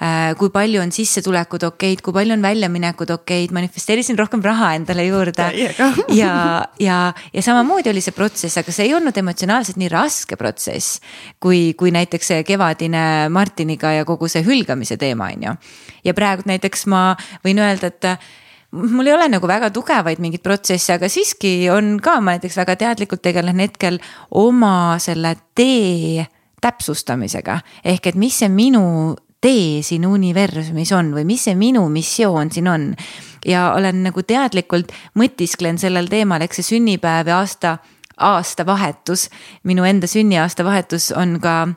Äh, kui palju on sissetulekud okeid, kui palju on väljaminekud okeid, manifesteerisin rohkem raha endale juurde. ja, ja, ja samamoodi oli see protsess, aga see ei olnud emotsionaalselt nii raske protsess. kui, kui näiteks see kevadine Martiniga ja kogu see hülgamise teema, on ju. ja praegu näiteks ma võin öelda, et mul ei ole nagu väga tugevaid mingeid protsesse, aga siiski on ka, ma näiteks väga teadlikult tegelen hetkel oma selle tee täpsustamisega. ehk et mis see minu tee siin universumis on või mis see minu missioon siin on. ja olen nagu teadlikult mõtisklen sellel teemal, eks see sünnipäev ja aasta, aastavahetus, minu enda sünniaasta vahetus on ka,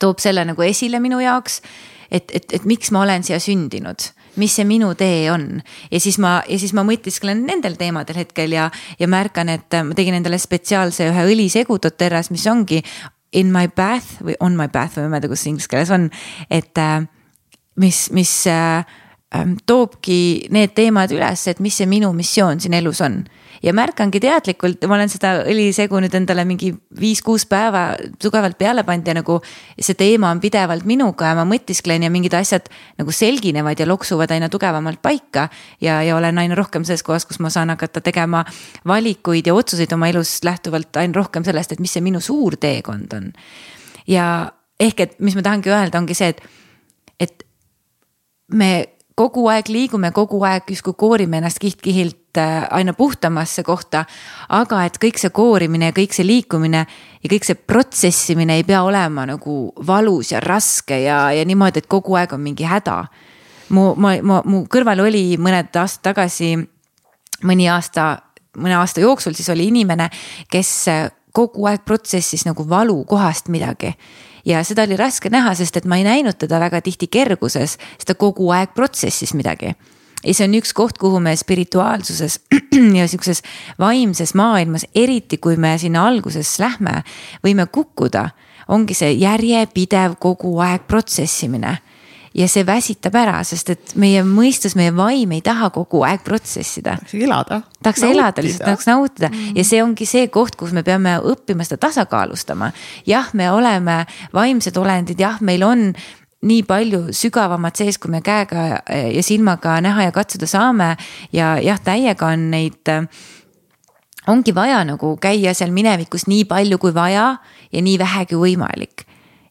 toob selle nagu esile minu jaoks. et, et, et miks ma olen siia sündinud mis see minu tee on. ja siis ma, ja siis ma mõtisklen nendel teemadel hetkel ja, ja märkan, et ma tegin endale spetsiaalse ühe õlisegu doTERRAs, mis ongi in my bath või on my bath või ma ei mäleta, kuidas inglise keeles on, et äh, mis, mis äh, ähm, toobki need teemad üles, et mis see minu missioon siin elus on ja märkangi teadlikult, ma olen seda õlisegu nüüd endale mingi viis-kuus päeva tugevalt peale pannud ja nagu. see teema on pidevalt minuga ja ma mõtisklen ja mingid asjad nagu selginevad ja loksuvad aina tugevamalt paika. ja, ja olen aina rohkem selles kohas, kus ma saan hakata tegema valikuid ja otsuseid oma elus lähtuvalt aina rohkem sellest, et mis see minu suur teekond on. ja ehk, et mis ma tahangi öelda, ongi see, et, et me kogu aeg liigume, kogu aeg justkui koorime ennast kiht-kihilt aina puhtamasse kohta. aga et kõik see koorimine ja kõik see liikumine ja kõik see protsessimine ei pea olema nagu valus ja raske ja, ja niimoodi, et kogu aeg on mingi häda. mu, ma, ma, mu kõrval oli mõned aastad tagasi, mõni aasta, mõne aasta jooksul siis oli inimene, kes kogu aeg protsessis nagu valukohast midagi ja seda oli raske näha, sest et ma ei näinud teda väga tihti kerguses, sest ta kogu aeg protsessis midagi ja see on üks koht, kuhu me spirituaalsuses ja sihukeses vaimses maailmas, eriti kui me sinna alguses lähme, võime kukkuda. ongi see järjepidev kogu aeg protsessimine ja see väsitab ära, sest et meie mõistus, meie vaim ei taha kogu aeg protsessida. tahaks elada. tahaks nautida. elada, lihtsalt tahaks nautida mm. ja see ongi see koht, kus me peame õppima seda tasakaalustama. jah, me oleme vaimsed olendid, jah, meil on nii palju sügavamat sees, kui me käega ja silmaga näha ja katsuda saame. ja jah, täiega on neid ongi vaja nagu käia seal minevikus nii palju kui vaja ja nii vähe kui võimalik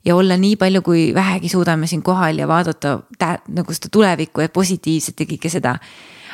ja olla nii palju, kui vähegi suudame siin kohal ja vaadata nagu seda tulevikku ja positiivset ja kõike seda.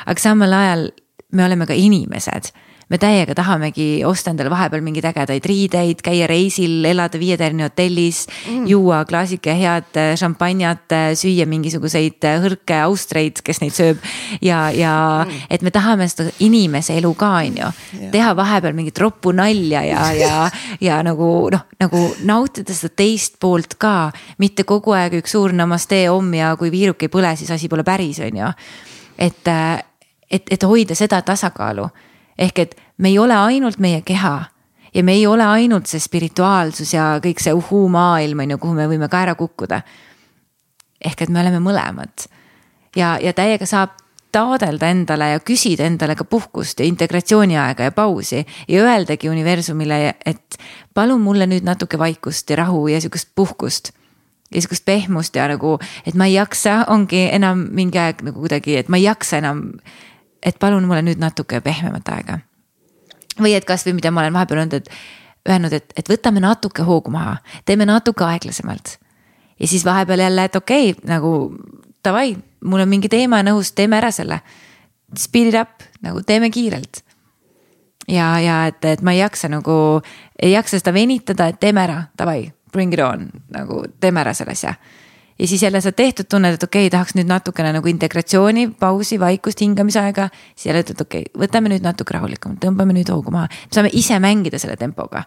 aga samal ajal me oleme ka inimesed me täiega tahamegi osta endale vahepeal mingeid ägedaid riideid, käia reisil, elada viietärni hotellis mm., juua klaasike head äh, šampanjat, äh, süüa mingisuguseid äh, hõrke austreid, kes neid sööb. ja, ja mm. et me tahame seda inimese elu ka, on ju, teha vahepeal mingit roppu nalja ja, ja, ja nagu noh, nagu nautida seda teist poolt ka, mitte kogu aeg üks suur namaste om ja kui viiruk ei põle, siis asi pole päris, on ju. et, et, et hoida seda tasakaalu ehk et me ei ole ainult meie keha ja me ei ole ainult see spirituaalsus ja kõik see uhuu-maailm on ju, kuhu me võime ka ära kukkuda. ehk et me oleme mõlemad ja, ja täiega saab taodelda endale ja küsida endale ka puhkust ja integratsiooniaega ja pausi ja öeldagi universumile, et palun mulle nüüd natuke vaikust ja rahu ja sihukest puhkust ja sihukest pehmust ja nagu, et ma ei jaksa, ongi enam mingi aeg nagu kuidagi, et ma ei jaksa enam. Et palun mulle nüüd natuke pehmemat aega. või et kasvõi mida ma olen vahepeal öelnud, et öelnud, et, et võtame natuke hoogu maha, teeme natuke aeglasemalt. ja siis vahepeal jälle, et okei okay,, nagu davai, mul on mingi teema nõus, teeme ära selle. Speed it up, nagu teeme kiirelt. ja, ja et, et ma ei jaksa nagu, ei jaksa seda venitada, et teeme ära, davai, bring it on, nagu teeme ära selle asja ja siis jälle sa tehtud tunned, et okei okay,, tahaks nüüd natukene nagu integratsiooni, pausi, vaikust, hingamisaega. siis jälle ütled, okei okay,, võtame nüüd natuke rahulikumalt, tõmbame nüüd hoogu maha, saame ise mängida selle tempoga.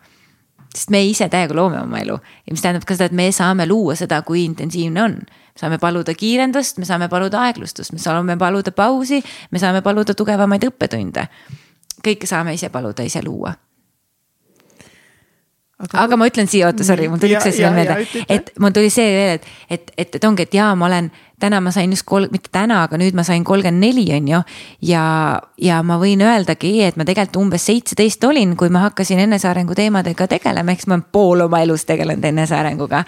sest me ise täiega loome oma elu ja mis tähendab ka seda, et me saame luua seda, kui intensiivne on. me saame paluda kiirendust, me saame paluda aeglustust, me saame paluda pausi, me saame paluda tugevamaid õppetunde. kõike saame ise paluda, ise luua aga, aga ma ütlen siia, oota, sorry, mul tuli üks asi veel meelde, et mul tuli see veel, et, et, et, et ongi, et jaa, ma olen, täna ma sain just kolm, mitte täna, aga nüüd ma sain kolmkümmend neli, on ju. ja, ja ma võin öeldagi, et ma tegelikult umbes seitseteist olin, kui ma hakkasin enesearengu teemadega tegelema, ehk siis ma olen pool oma elust tegelenud enesearenguga.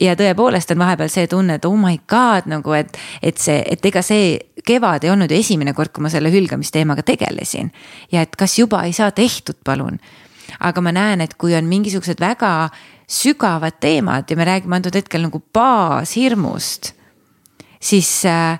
ja tõepoolest on vahepeal see tunne, et oh my god nagu, et, et see, et ega see kevad ei olnud ju esimene kord, kui ma selle hülgamisteemaga tegelesin. ja et kas juba ei saa tehtud, palun aga ma näen, et kui on mingisugused väga sügavad teemad ja me räägime antud hetkel nagu baashirmust, siis äh,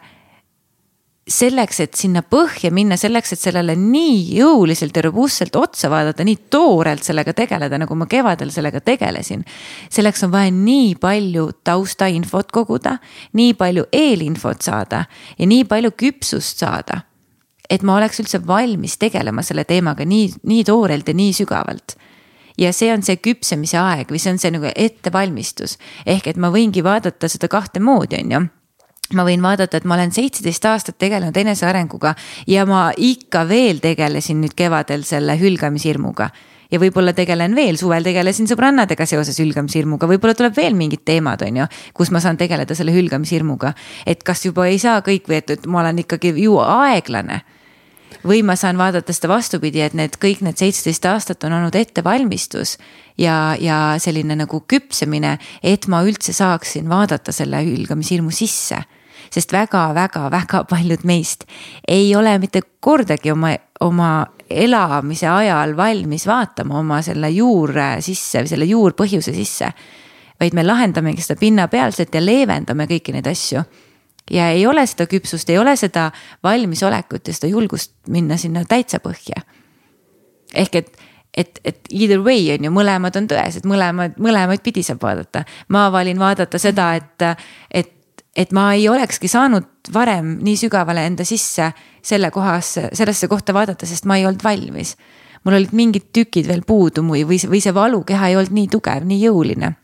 selleks, et sinna põhja minna, selleks, et sellele nii jõuliselt ja robustselt otsa vaadata, nii toorelt sellega tegeleda, nagu ma kevadel sellega tegelesin. selleks on vaja nii palju taustainfot koguda, nii palju eelinfot saada ja nii palju küpsust saada et ma oleks üldse valmis tegelema selle teemaga nii, nii toorelt ja nii sügavalt ja see on see küpsemise aeg või see on see nagu ettevalmistus. ehk et ma võingi vaadata seda kahte moodi, on ju ma võin vaadata, et ma olen seitseteist aastat tegelenud enesearenguga ja ma ikka veel tegelesin nüüd kevadel selle hülgamishirmuga. ja võib-olla tegelen veel, suvel tegelesin sõbrannadega seoses hülgamishirmuga, võib-olla tuleb veel mingid teemad, on ju, kus ma saan tegeleda selle hülgamishirmuga. et kas juba ei saa kõik või et, et ma olen ikkagi ju aeglane või ma saan vaadata seda vastupidi, et need kõik need seitseteist aastat on olnud ettevalmistus ja, ja selline nagu küpsemine, et ma üldse saaksin vaadata selle hülgamishirmu sisse sest väga-väga-väga paljud meist ei ole mitte kordagi oma, oma elamise ajal valmis vaatama oma selle juure sisse või selle juurpõhjuse sisse. vaid me lahendamegi seda pinnapealselt ja leevendame kõiki neid asju ja ei ole seda küpsust, ei ole seda valmisolekut ja seda julgust minna sinna täitsa põhja. ehk et, et, et either way on ju, mõlemad on tõesed, mõlemad, mõlemaid pidi saab vaadata. ma valin vaadata seda, et, et, et ma ei olekski saanud varem nii sügavale enda sisse selle kohasse, sellesse kohta vaadata, sest ma ei olnud valmis. mul olid mingid tükid veel puudu või, või see valukeha ei olnud nii tugev, nii jõuline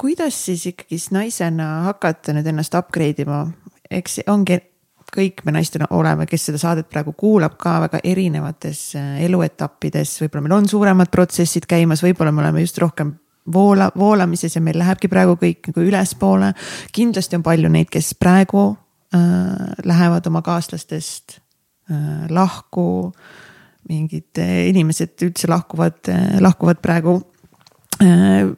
kuidas siis ikkagist naisena hakata nüüd ennast upgrade ima, eks ongi kõik me naistena oleme, kes seda saadet praegu kuulab ka väga erinevates äh, eluetappides, võib-olla meil on suuremad protsessid käimas, võib-olla me oleme just rohkem voola, voolamises ja meil lähebki praegu kõik nagu ülespoole. kindlasti on palju neid, kes praegu äh, lähevad oma kaaslastest äh, lahku. mingid äh, inimesed üldse lahkuvad äh,, lahkuvad praegu äh,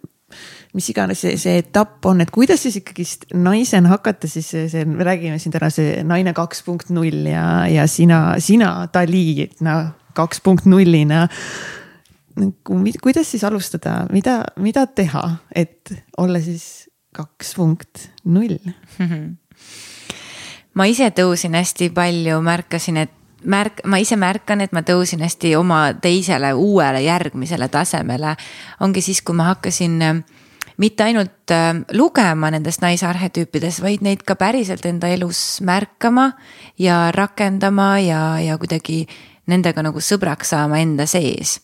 mis iganes see, see etapp on, et kuidas siis ikkagist naisena hakata siis see, me räägime siin täna see naine kaks punkt null ja, ja sina, sina Dali, noh kaks punkt nullina. kuidas siis alustada, mida, mida teha, et olla siis kaks punkt null? ma ise tõusin hästi palju, märkasin, et märk-, ma ise märkan, et ma tõusin hästi oma teisele uuele järgmisele tasemele. ongi siis, kui ma hakkasin mitte ainult äh, lugema nendest naisarhetüüpidest, vaid neid ka päriselt enda elus märkama ja rakendama ja, ja kuidagi nendega nagu sõbraks saama enda sees.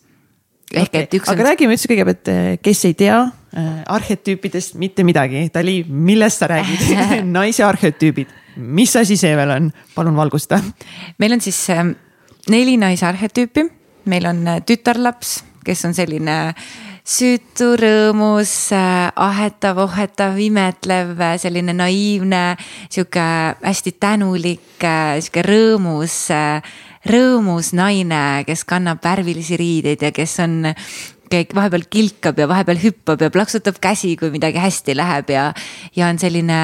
ehk okay. et üks. aga on... räägime üldse kõigepealt, äh, kes ei tea äh, arhetüüpidest mitte midagi, Dali, millest sa räägid naise arhetüübid, mis asi see veel on, palun valgusta. meil on siis neli naisarhetüüpi, meil on tütarlaps, kes on selline süütu, rõõmus, ahetav, ohetav, imetlev, selline naiivne, sihuke hästi tänulik, sihuke rõõmus rõõmus naine, kes kannab värvilisi riideid ja kes on vahepeal kilkab ja vahepeal hüppab ja plaksutab käsi, kui midagi hästi läheb ja, ja on selline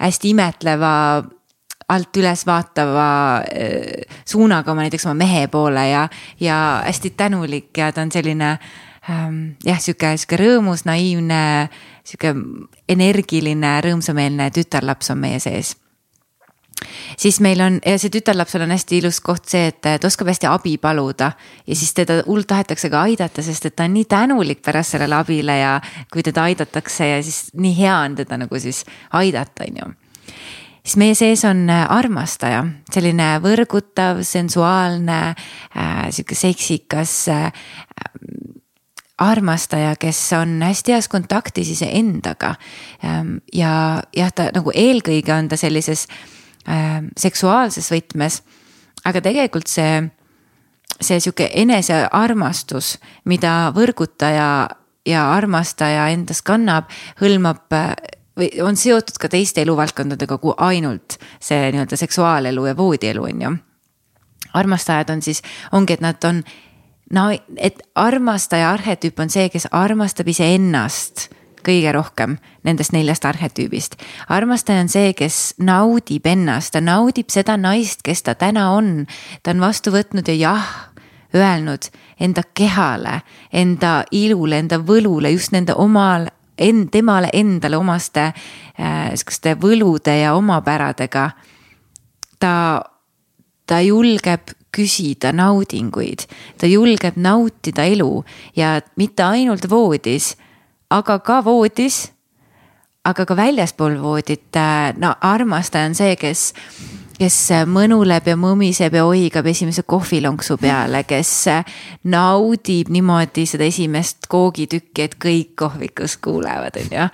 hästi imetleva alt üles vaatava äh, suunaga oma näiteks oma mehe poole ja, ja hästi tänulik ja ta on selline jah, sihuke, sihuke rõõmus, naiivne, sihuke energiline, rõõmsameelne tütarlaps on meie sees. Siis meil on ja see tütarlapsel on hästi ilus koht see, et ta oskab hästi abi paluda. ja siis teda hullult tahetakse ka aidata, sest et ta on nii tänulik pärast sellele abile ja kui teda aidatakse ja siis nii hea on teda nagu siis aidata, on ju. Siis meie sees on armastaja, selline võrgutav, sensuaalne äh,, sihuke seksikas äh, armastaja, kes on hästi heas kontaktis iseendaga. Ähm, ja jah, ta nagu eelkõige on ta sellises äh, seksuaalses võtmes. aga tegelikult see, see sihuke enesearmastus, mida võrgutaja ja armastaja endas kannab, hõlmab äh, või on seotud ka teiste eluvaldkondadega kui ainult see nii-öelda seksuaalelu ja voodielu, on ju. armastajad on siis, ongi, et nad on no, et armastaja arhetüüp on see, kes armastab iseennast kõige rohkem nendest neljast arhetüübist. armastaja on see, kes naudib ennast, ta naudib seda naist, kes ta täna on. ta on vastu võtnud ja jah öelnud enda kehale, enda ilule, enda võlule, just nende omal, en-, temale endale omaste äh, sihukeste võlude ja omapäradega. ta, ta julgeb küsida naudinguid, ta julgeb nautida elu ja mitte ainult voodis aga ka voodis, aga ka väljaspool voodit, äh, no armastaja on see, kes kes mõnuleb ja mõmiseb ja oigab esimese kohvilonksu peale, kes naudib niimoodi seda esimest koogitükki, et kõik kohvikus kuulevad, on ju.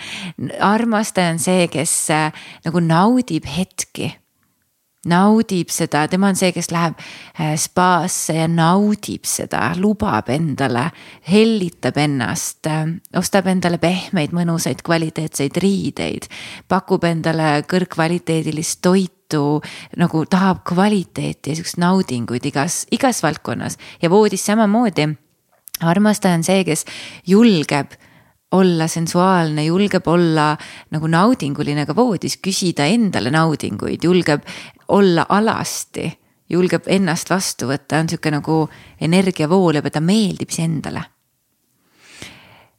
armastaja on see, kes äh, nagu naudib hetki naudib seda, tema on see, kes läheb äh, spaasse ja naudib seda, lubab endale, hellitab ennast, äh, ostab endale pehmeid, mõnusaid, kvaliteetseid riideid, pakub endale kõrgkvaliteedilist toitu, nagu tahab kvaliteeti ja siukest naudinguid igas, igas valdkonnas. Ja voodis samamoodi. armastaja on see, kes julgeb olla sensuaalne, julgeb olla nagu naudinguline ka voodis, küsida endale naudinguid, julgeb olla alasti, julgeb ennast vastu võtta, on sihuke nagu energia voolab ja ta meeldib iseendale.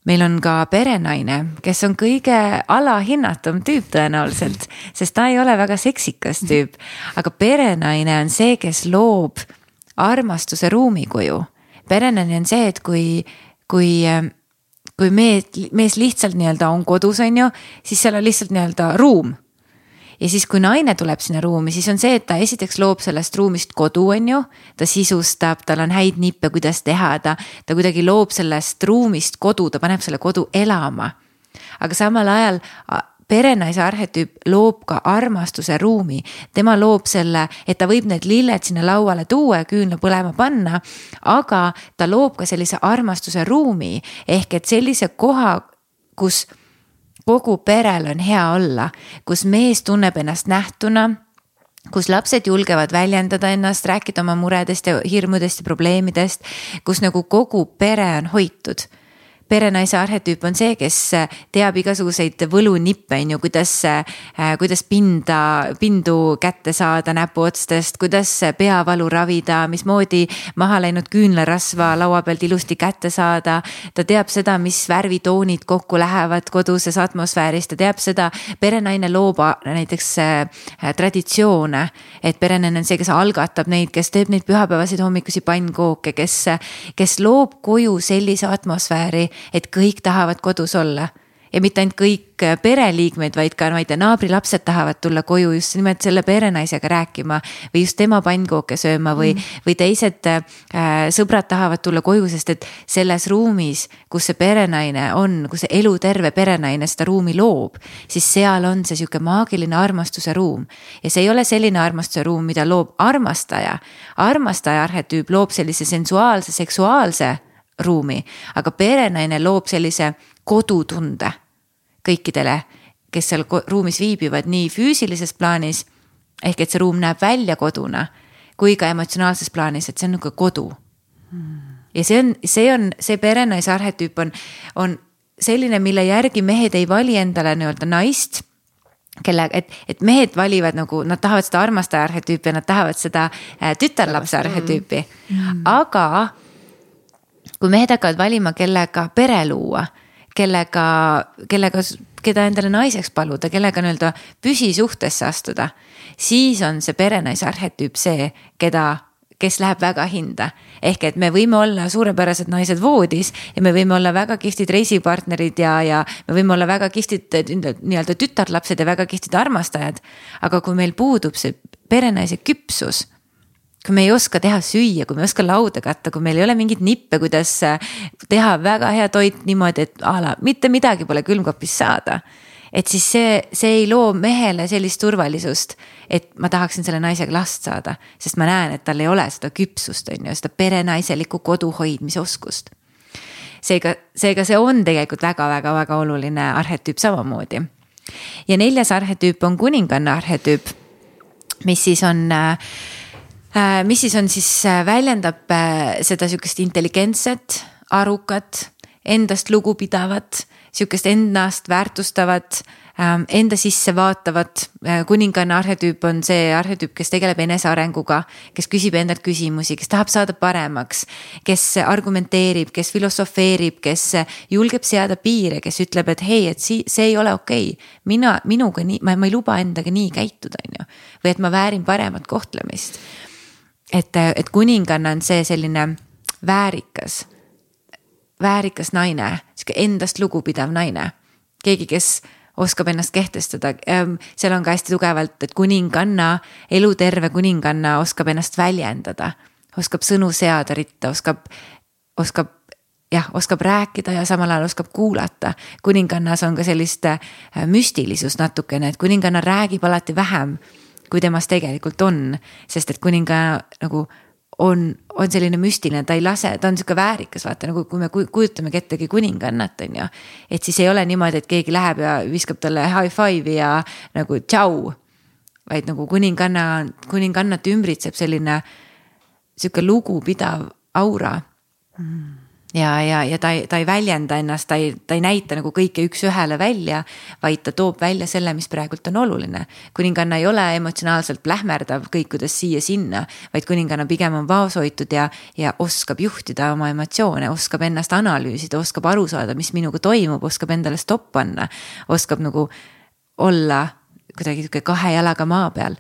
meil on ka perenaine, kes on kõige alahinnatum tüüp tõenäoliselt, sest ta ei ole väga seksikas tüüp, aga perenaine on see, kes loob armastuse ruumikuju. perenaine on see, et kui, kui kui mees, mees lihtsalt nii-öelda on kodus, on ju, siis seal on lihtsalt nii-öelda ruum. Ja siis, kui naine tuleb sinna ruumi, siis on see, et ta esiteks loob sellest ruumist kodu, on ju. ta sisustab, tal on häid nippe, kuidas teha, ta, ta kuidagi loob sellest ruumist kodu, ta paneb selle kodu elama. aga samal ajal perenaise arhetüüp loob ka armastuse ruumi. tema loob selle, et ta võib need lilled sinna lauale tuua ja küünla põlema panna. aga ta loob ka sellise armastuse ruumi ehk et sellise koha, kus kogu perel on hea olla, kus mees tunneb ennast nähtuna kus lapsed julgevad väljendada ennast, rääkida oma muredest ja hirmudest ja probleemidest, kus nagu kogu pere on hoitud perenaise arhetüüp on see, kes äh, teab igasuguseid võlunippe, on ju, kuidas, äh, kuidas pinda, pindu kätte saada näpuotstest, kuidas peavalu ravida, mismoodi maha läinud küünlarasva laua pealt ilusti kätte saada. ta teab seda, mis värvitoonid kokku lähevad koduses atmosfääris, ta teab seda, perenaine loob näiteks äh, traditsioone. et perenaine on see, kes algatab neid, kes teeb neid pühapäevaseid hommikusi pannkooke, kes, kes loob koju sellise atmosfääri et kõik tahavad kodus olla ja mitte ainult kõik pereliikmed, vaid ka, ma ei tea, naabrilapsed tahavad tulla koju just nimelt selle perenaisega rääkima või just tema pannkooke sööma või mm., või teised äh, sõbrad tahavad tulla koju, sest et selles ruumis, kus see perenaine on, kus see eluterve perenaine seda ruumi loob, siis seal on see sihuke maagiline armastuse ruum. ja see ei ole selline armastuse ruum, mida loob armastaja. armastaja arhetüüp loob sellise sensuaalse, seksuaalse ruumi, aga perenaine loob sellise kodutunde kõikidele, kes seal ruumis viibivad nii füüsilises plaanis ehk et see ruum näeb välja koduna kui ka emotsionaalses plaanis, et see on nagu kodu. Hmm.. ja see on, see on, see perenaise arhetüüp on, on selline, mille järgi mehed ei vali endale nii-öelda naist kelle, et, et mehed valivad nagu, nad tahavad seda armastaja arhetüüpi ja nad tahavad seda äh, tütarlapse arhetüüpi. Mm.. aga kui mehed hakkavad valima, kellega pere luua, kellega, kellega, keda endale naiseks paluda, kellega nii-öelda püsisuhtesse astuda, siis on see perenaise arhetüüp see, keda kes läheb väga hinda. ehk et me võime olla suurepärased naised voodis ja me võime olla väga kihvtid reisipartnerid ja, ja me võime olla väga kihvtid nii-öelda tütarlapsed ja väga kihvtid armastajad. aga kui meil puudub see perenaise küpsus kui me ei oska teha süüa, kui me ei oska lauda katta, kui meil ei ole mingeid nippe, kuidas teha väga hea toit niimoodi, et a la mitte midagi pole külmkapis saada et siis see, see ei loo mehele sellist turvalisust, et ma tahaksin selle naisega last saada, sest ma näen, et tal ei ole seda küpsust, on ju, seda perenaiselikku kodu hoidmise oskust. seega, seega see on tegelikult väga-väga-väga oluline arhetüüp samamoodi. ja neljas arhetüüp on kuninganna arhetüüp, mis siis on äh, mis siis on siis äh, väljendab äh, seda sihukest intelligentset, arukat, endast lugupidavat sihukest ennast väärtustavat, ähm, enda sisse vaatavat. Äh, kuninganna arhetüüp on see arhetüüp, kes tegeleb enesearenguga, kes küsib endalt küsimusi, kes tahab saada paremaks, kes argumenteerib, kes filosofeerib, kes julgeb seada piire, kes ütleb, et hei, et see, see ei ole okei okay.. mina, minuga nii, ma ei luba endaga nii käituda, on ju. või et ma väärin paremat kohtlemist. Et, et kuninganna on see selline väärikas väärikas naine, sihuke endast lugupidav naine. keegi, kes oskab ennast kehtestada, ehm, seal on ka hästi tugevalt, et kuninganna, eluterve kuninganna oskab ennast väljendada. oskab sõnu seada ritta, oskab, oskab jah, oskab rääkida ja samal ajal oskab kuulata. kuningannas on ka sellist äh, müstilisust natukene, et kuninganna räägib alati vähem, kui temas tegelikult on. sest et kuninganna nagu on, on selline müstiline, ta ei lase, ta on sihuke väärikas, vaata nagu kui me kujutamegi ettegi kuningannat, on ju. et siis ei ole niimoodi, et keegi läheb ja viskab talle high five'i ja nagu tšau. vaid nagu kuninganna, kuningannat ümbritseb selline sihuke lugupidav aura mm ja, ja, ja ta ei, ta ei väljenda ennast, ta ei, ta ei näita nagu kõike üks-ühele välja, vaid ta toob välja selle, mis praegult on oluline. kuninganna ei ole emotsionaalselt plähmerdav kõikudes siia-sinna, vaid kuninganna pigem on vaoshoitud ja, ja oskab juhtida oma emotsioone, oskab ennast analüüsida, oskab aru saada, mis minuga toimub, oskab endale stopp panna, oskab nagu olla kuidagi sihuke kahe jalaga maa peal.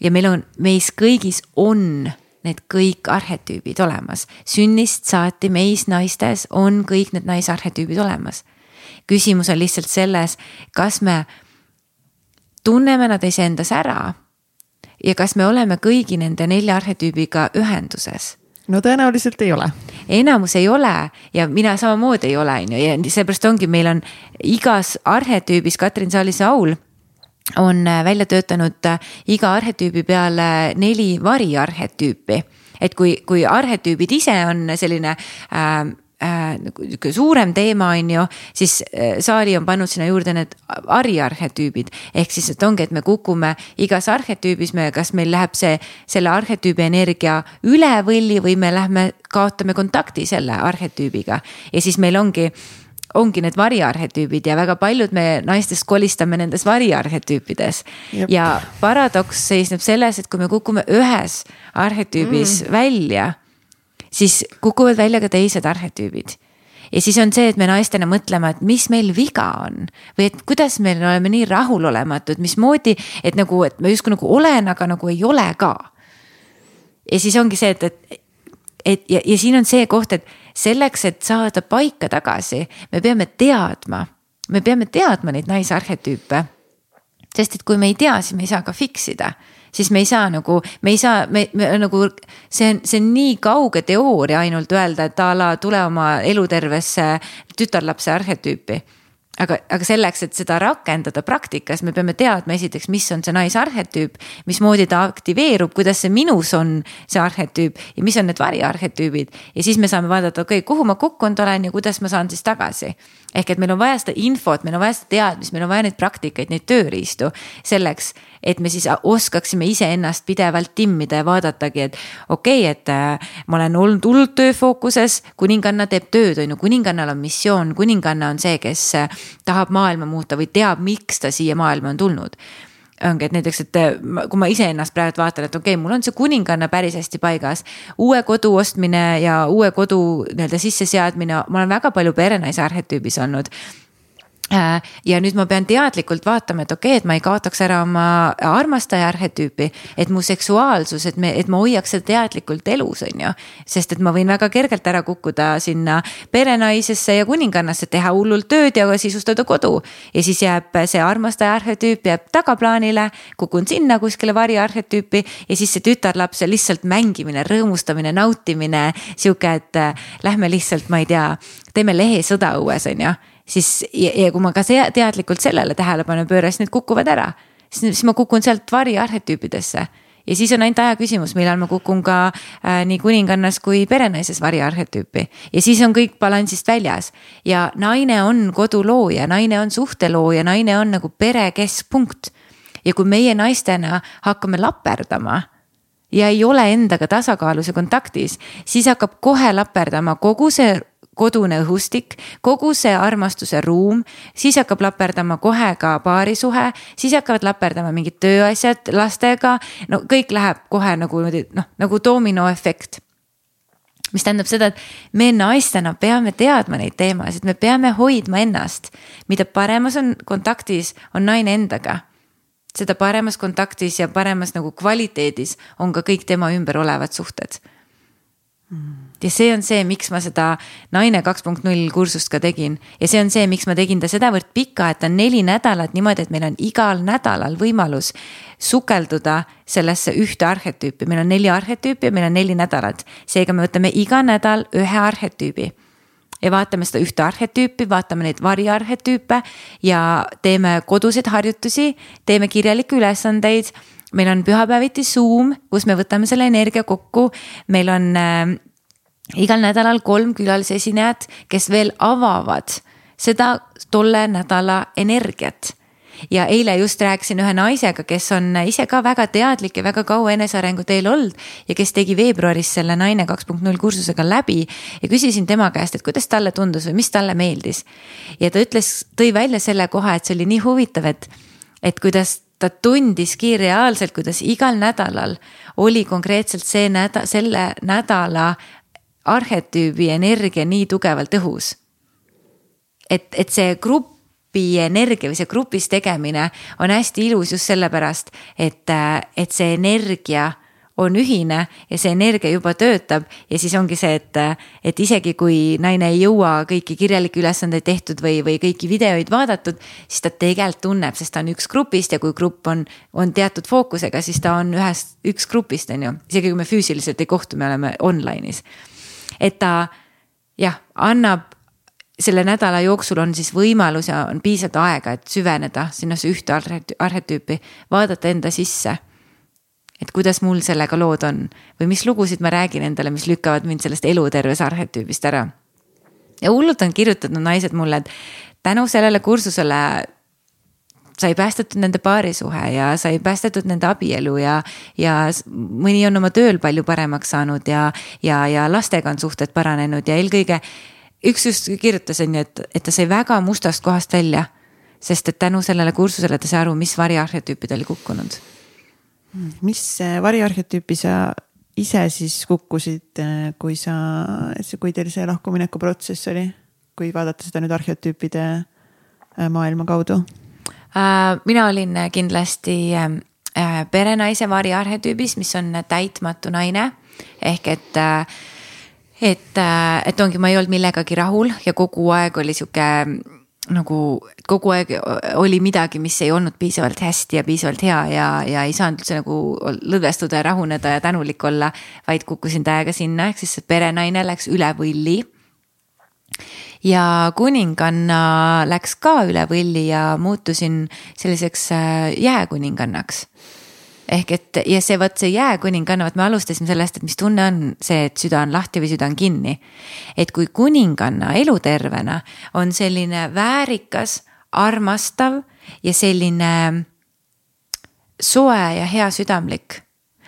ja meil on, meis kõigis on need kõik arhetüübid olemas. sünnist saati meis naistes on kõik need naisarhetüübid olemas. küsimus on lihtsalt selles, kas me tunneme nad iseendas ära ja kas me oleme kõigi nende nelja arhetüübiga ühenduses no tõenäoliselt ei ole. enamus ei ole ja mina samamoodi ei ole, on ju, ja seepärast ongi, meil on igas arhetüübis Katrin Saalise aul on äh, välja töötanud äh, iga arhetüübi peale neli variarhetüüpi. et kui, kui arhetüübid ise on selline äh, äh, nagu suurem teema, on ju, siis äh, Saari on pannud sinna juurde need ariarhetüübid. ehk siis, et ongi, et me kukume igas arhetüübis, me, kas meil läheb see, selle arhetüübi energia üle võlli või me lähme, kaotame kontakti selle arhetüübiga ja siis meil ongi ongi need variarhetüübid ja väga paljud me naistest kolistame nendes variarhetüüpides. ja paradoks seisneb selles, et kui me kukume ühes arhetüübis mm. välja, siis kukuvad välja ka teised arhetüübid ja siis on see, et me naistena mõtleme, et mis meil viga on või et kuidas me oleme nii rahulolematud, mismoodi, et nagu, et ma justkui nagu olen, aga nagu ei ole ka. ja siis ongi see, et, et, et ja, ja siin on see koht, et selleks, et saada paika tagasi, me peame teadma, me peame teadma neid naisarhetüüpe. sest et kui me ei tea, siis me ei saa ka fix ida siis me ei saa nagu, me ei saa, me, me nagu see on, see on nii kauge teooria ainult öelda, et a la tule oma elutervesse tütarlapse arhetüüpi aga, aga selleks, et seda rakendada praktikas, me peame teadma esiteks, mis on see naisarhetüüp, mismoodi ta aktiveerub, kuidas see minus on see arhetüüp ja mis on need variarhetüübid. ja siis me saame vaadata, okei okay,, kuhu ma kukkunud olen ja kuidas ma saan siis tagasi. Ehk et meil on vaja seda infot, meil on vaja seda teadmist, meil on vaja neid praktikaid, neid tööriistu selleks, et me siis oskaksime iseennast pidevalt timmida ja vaadatagi, et okei okay,, et äh, ma olen olnud hullult tööfookuses, kuninganna teeb tööd, on ju, kuningannal on missioon, kuninganna on see, kes äh, tahab maailma muuta või teab, miks ta siia maailma on tulnud ongi, et näiteks, et äh, kui ma iseennast praegu vaatan, et okei okay,, mul on see kuninganna päris hästi paigas. uue kodu ostmine ja uue kodu nii-öelda sisseseadmine, ma olen väga palju perenaise arhetüübis olnud ja nüüd ma pean teadlikult vaatama, et okei okay,, et ma ei kaotaks ära oma armastaja arhetüüpi, et mu seksuaalsus, et me, et ma hoiaks seda teadlikult elus, on ju. sest et ma võin väga kergelt ära kukkuda sinna perenaisesse ja kuningannasse, teha hullult tööd ja sisustada kodu. ja siis jääb see armastaja arhetüüp jääb tagaplaanile, kukun sinna kuskile variarhetüüpi ja siis see tütarlaps ja lihtsalt mängimine, rõõmustamine, nautimine, sihuke, et äh, lähme lihtsalt, ma ei tea, teeme lehesõda õues, on ju siis ja, ja kui ma ka teadlikult sellele tähelepanu pööran, siis need kukuvad ära. siis, ma kukun sealt variarhetüüpidesse ja siis on ainult aja küsimus, millal ma kukun ka äh, nii kuningannas kui perenaises variarhetüüpi. ja siis on kõik balansist väljas ja naine on kodulooja, naine on suhtelooja, naine on nagu pere keskpunkt. ja kui meie naistena hakkame laperdama ja ei ole endaga tasakaalus ja kontaktis, siis hakkab kohe laperdama kogu see kodune õhustik, kogu see armastuse ruum, siis hakkab laperdama kohe ka paarisuhe, siis hakkavad laperdama mingid tööasjad lastega. no kõik läheb kohe nagu niimoodi noh, nagu dominoefekt mis tähendab seda, et me naistena peame teadma neid teemasid, me peame hoidma ennast. mida paremas on kontaktis, on naine endaga. seda paremas kontaktis ja paremas nagu kvaliteedis on ka kõik tema ümber olevad suhted mm ja see on see, miks ma seda Naine kaks punkt null kursust ka tegin. Ja see on see, miks ma tegin ta sedavõrd pika, et ta on neli nädalat niimoodi, et meil on igal nädalal võimalus sukelduda sellesse ühte arhetüüpi, meil on neli arhetüüpi ja meil on neli nädalat. seega me võtame iga nädal ühe arhetüübi. Ja vaatame seda ühte arhetüüpi, vaatame neid variarhetüüpe ja teeme koduseid harjutusi, teeme kirjalikke ülesandeid. Meil on pühapäeviti Zoom, kus me võtame selle energia kokku, meil on äh, igal nädalal kolm külalisesinejat, kes veel avavad seda tolle nädala energiat ja eile just rääkisin ühe naisega, kes on ise ka väga teadlik ja väga kaua enesearengu teel olnud ja kes tegi veebruaris selle Naine kaks punkt null kursusega läbi ja küsisin tema käest, et kuidas talle tundus või mis talle meeldis. ja ta ütles, tõi välja selle koha, et see oli nii huvitav, et, et kuidas ta tundiski reaalselt, kuidas igal nädalal oli konkreetselt see nädal, selle nädala arhetüübi energia nii tugevalt õhus. et, et see grupi energia või see grupis tegemine on hästi ilus just sellepärast, et, et see energia on ühine ja see energia juba töötab ja siis ongi see, et, et isegi kui naine ei jõua kõiki kirjalikke ülesandeid tehtud või, või kõiki videoid vaadatud, siis ta tegelikult tunneb, sest ta on üks grupist ja kui grupp on, on teatud fookusega, siis ta on ühest, üks grupist, on ju, isegi kui me füüsiliselt ei kohtu, me oleme online'is et ta jah, annab selle nädala jooksul on siis võimalus ja on piisavalt aega, et süveneda sinnasse ühte arhetüüpi, vaadata enda sisse. et kuidas mul sellega lood on või mis lugusid ma räägin endale, mis lükkavad mind sellest eluterves arhetüübist ära. ja hullult on kirjutanud naised mulle, et tänu sellele kursusele sai päästetud nende paarisuhe ja sai päästetud nende abielu ja, ja mõni on oma tööl palju paremaks saanud ja, ja, ja lastega on suhted paranenud ja eelkõige. üks just kirjutas, on ju, et, et ta sai väga mustast kohast välja. sest et tänu sellele kursusele ta sai aru, mis variarhetüüpi ta oli kukkunud. mis variarhetüüpi sa ise siis kukkusid, kui sa, kui teil see lahkumineku protsess oli, kui vaadata seda nüüd arhetüüpide maailma kaudu Äh, mina olin kindlasti äh, perenaise variarhetüübis, mis on täitmatu naine ehk et äh, et, et ongi, ma ei olnud millegagi rahul ja kogu aeg oli sihuke nagu kogu aeg oli midagi, mis ei olnud piisavalt hästi ja piisavalt hea ja, ja ei saanud üldse nagu lõdvestuda ja rahuneda ja tänulik olla. vaid kukkusin täiega sinna, ehk siis see perenaine läks üle võlli ja kuninganna läks ka üle võlli ja muutusin selliseks äh, jääkuningannaks ehk et ja see vot see jääkuninganna, vot me alustasime sellest, et mis tunne on see, et süda on lahti või süda on kinni. et kui kuninganna elutervena on selline väärikas, armastav ja selline soe ja heasüdamlik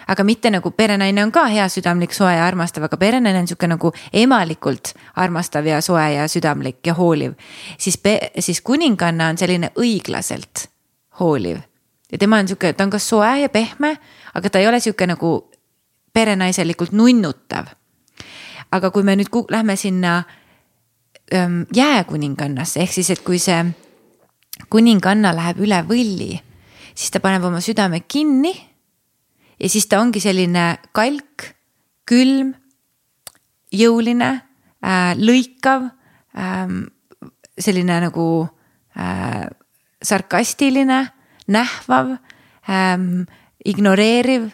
aga mitte nagu perenaine on ka heasüdamlik, soe ja armastav, aga perenaine on sihuke nagu emalikult armastav ja soe ja südamlik ja hooliv. siis, siis kuninganna on selline õiglaselt hooliv ja tema on sihuke, ta on ka soe ja pehme, aga ta ei ole sihuke nagu perenaiselikult nunnutav. aga kui me nüüd lähme sinna ähm, jääkuningannasse, ehk siis, et kui see kuninganna läheb üle võlli, siis ta paneb oma südame kinni. Ja siis ta ongi selline kalk, külm, jõuline äh,, lõikav äh,, selline nagu äh, sarkastiline nähvav ähm,, ignoreeriv,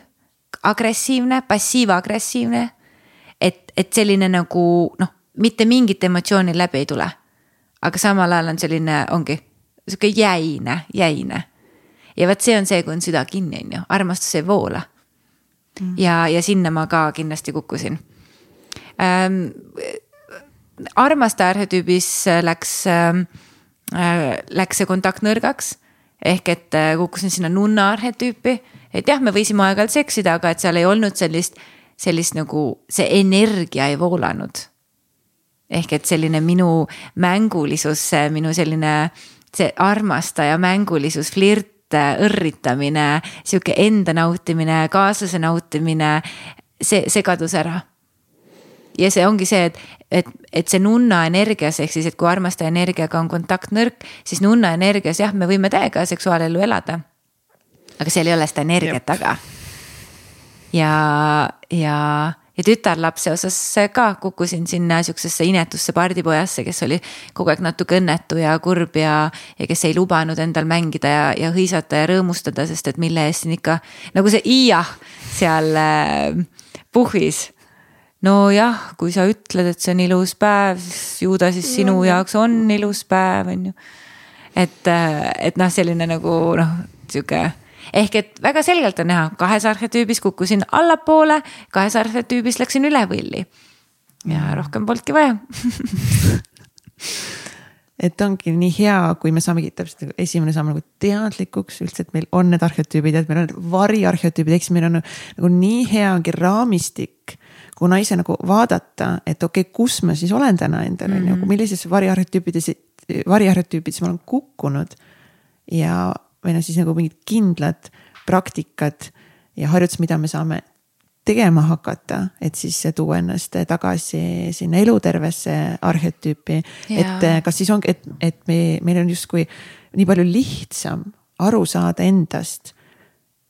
agressiivne, passiiv-agressiivne. et, et selline nagu noh, mitte mingit emotsiooni läbi ei tule. aga samal ajal on selline, ongi sihuke jäine, jäine. ja vot see on see, kui on süda kinni, on ju, armastus ei voola. Ja, ja sinna ma ka kindlasti kukkusin ähm,. armastaja arhetüübis läks ähm,, läks see kontakt nõrgaks ehk et äh, kukkusin sinna nunna arhetüüpi, et jah, me võisime aeg-ajalt seksida, aga et seal ei olnud sellist, sellist nagu see energia ei voolanud. ehk et selline minu mängulisus, minu selline see armastaja mängulisus, flirt, õrritamine, sihuke enda nautimine, kaaslase nautimine, see, see kadus ära ja see ongi see, et, et, et see nunna energias ehk siis, et kui armastaja energiaga on kontakt nõrk, siis nunna energias jah, me võime täiega seksuaalelu elada. aga seal ei ole seda energiat taga. ja, ja, ja tütarlapse osas ka kukkusin sinna sihukesesse inetusse pardipojasse, kes oli kogu aeg natuke õnnetu ja kurb ja, ja kes ei lubanud endal mängida ja, ja hõisata ja rõõmustada, sest et mille eest siin ikka nagu see iiah seal äh, puhvis nojah, kui sa ütled, et see on ilus päev, siis ju ta siis sinu jaoks on ilus päev, on ju. et, äh, et noh, selline nagu noh, sihuke ehk et väga selgelt on näha, kahes arhetüübis kukkusin allapoole, kahes arhetüübis läksin üle võlli. ja rohkem polnudki vaja et ongi nii hea, kui me saamegi täpselt nagu esimene samm nagu teadlikuks üldse, et meil on need arhetüübid, et meil on variarhetüübid, siis meil on nagu nii hea ongi raamistik kuna ise nagu vaadata, et okei okay,, kus ma siis olen täna endal on ju, mhm. millisesse variarhetüüpides, variarhetüüpides ma olen kukkunud. ja, või noh, siis nagu mingid kindlad praktikad ja harjutused, mida me saame tegema hakata, et siis tuua ennast tagasi sinna elutervesse arhetüüpi. et kas siis ongi, et, et me, meil on justkui nii palju lihtsam aru saada endast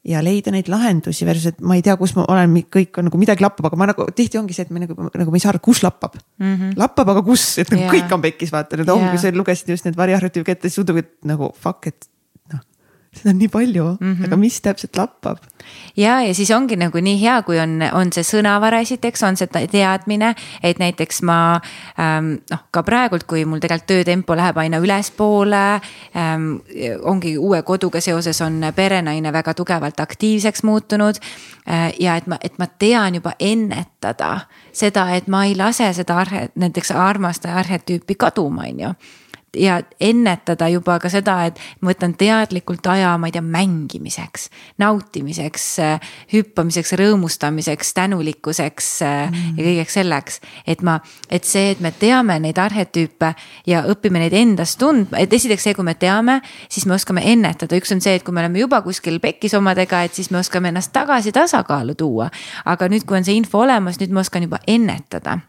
ja leida neid lahendusi versus, et ma ei tea, kus ma olen, kõik on nagu midagi lappab, aga ma nagu tihti ongi see, et me nagu, nagu ma ei saa aru, kus lappab mm. -hmm. lappab, aga kus, et nagu yeah. kõik on pekkis, vaata nüüd ongi yeah., sa lugesid just need variarhitektuuri ette, siis tundub, et nagu fuck, et seda on nii palju mm, -hmm. aga mis täpselt lappab? ja, ja siis ongi nagu nii hea, kui on, on see sõnavara esiteks, on see teadmine, et näiteks ma ähm, noh, ka praegult, kui mul tegelikult töötempo läheb aina ülespoole ähm,. ongi uue koduga seoses on perenaine väga tugevalt aktiivseks muutunud äh,. ja et ma, et ma tean juba ennetada seda, et ma ei lase seda arhe, näiteks armastaja arhetüüpi kaduma, on ju ja ennetada juba ka seda, et ma võtan teadlikult aja, ma ei tea, mängimiseks, nautimiseks, hüppamiseks, rõõmustamiseks, tänulikkuseks mm. ja kõigeks selleks. et ma, et see, et me teame neid arhetüüpe ja õpime neid endast tundma, et esiteks see, kui me teame, siis me oskame ennetada, üks on see, et kui me oleme juba kuskil pekkis omadega, et siis me oskame ennast tagasi tasakaalu tuua. aga nüüd, kui on see info olemas, nüüd ma oskan juba ennetada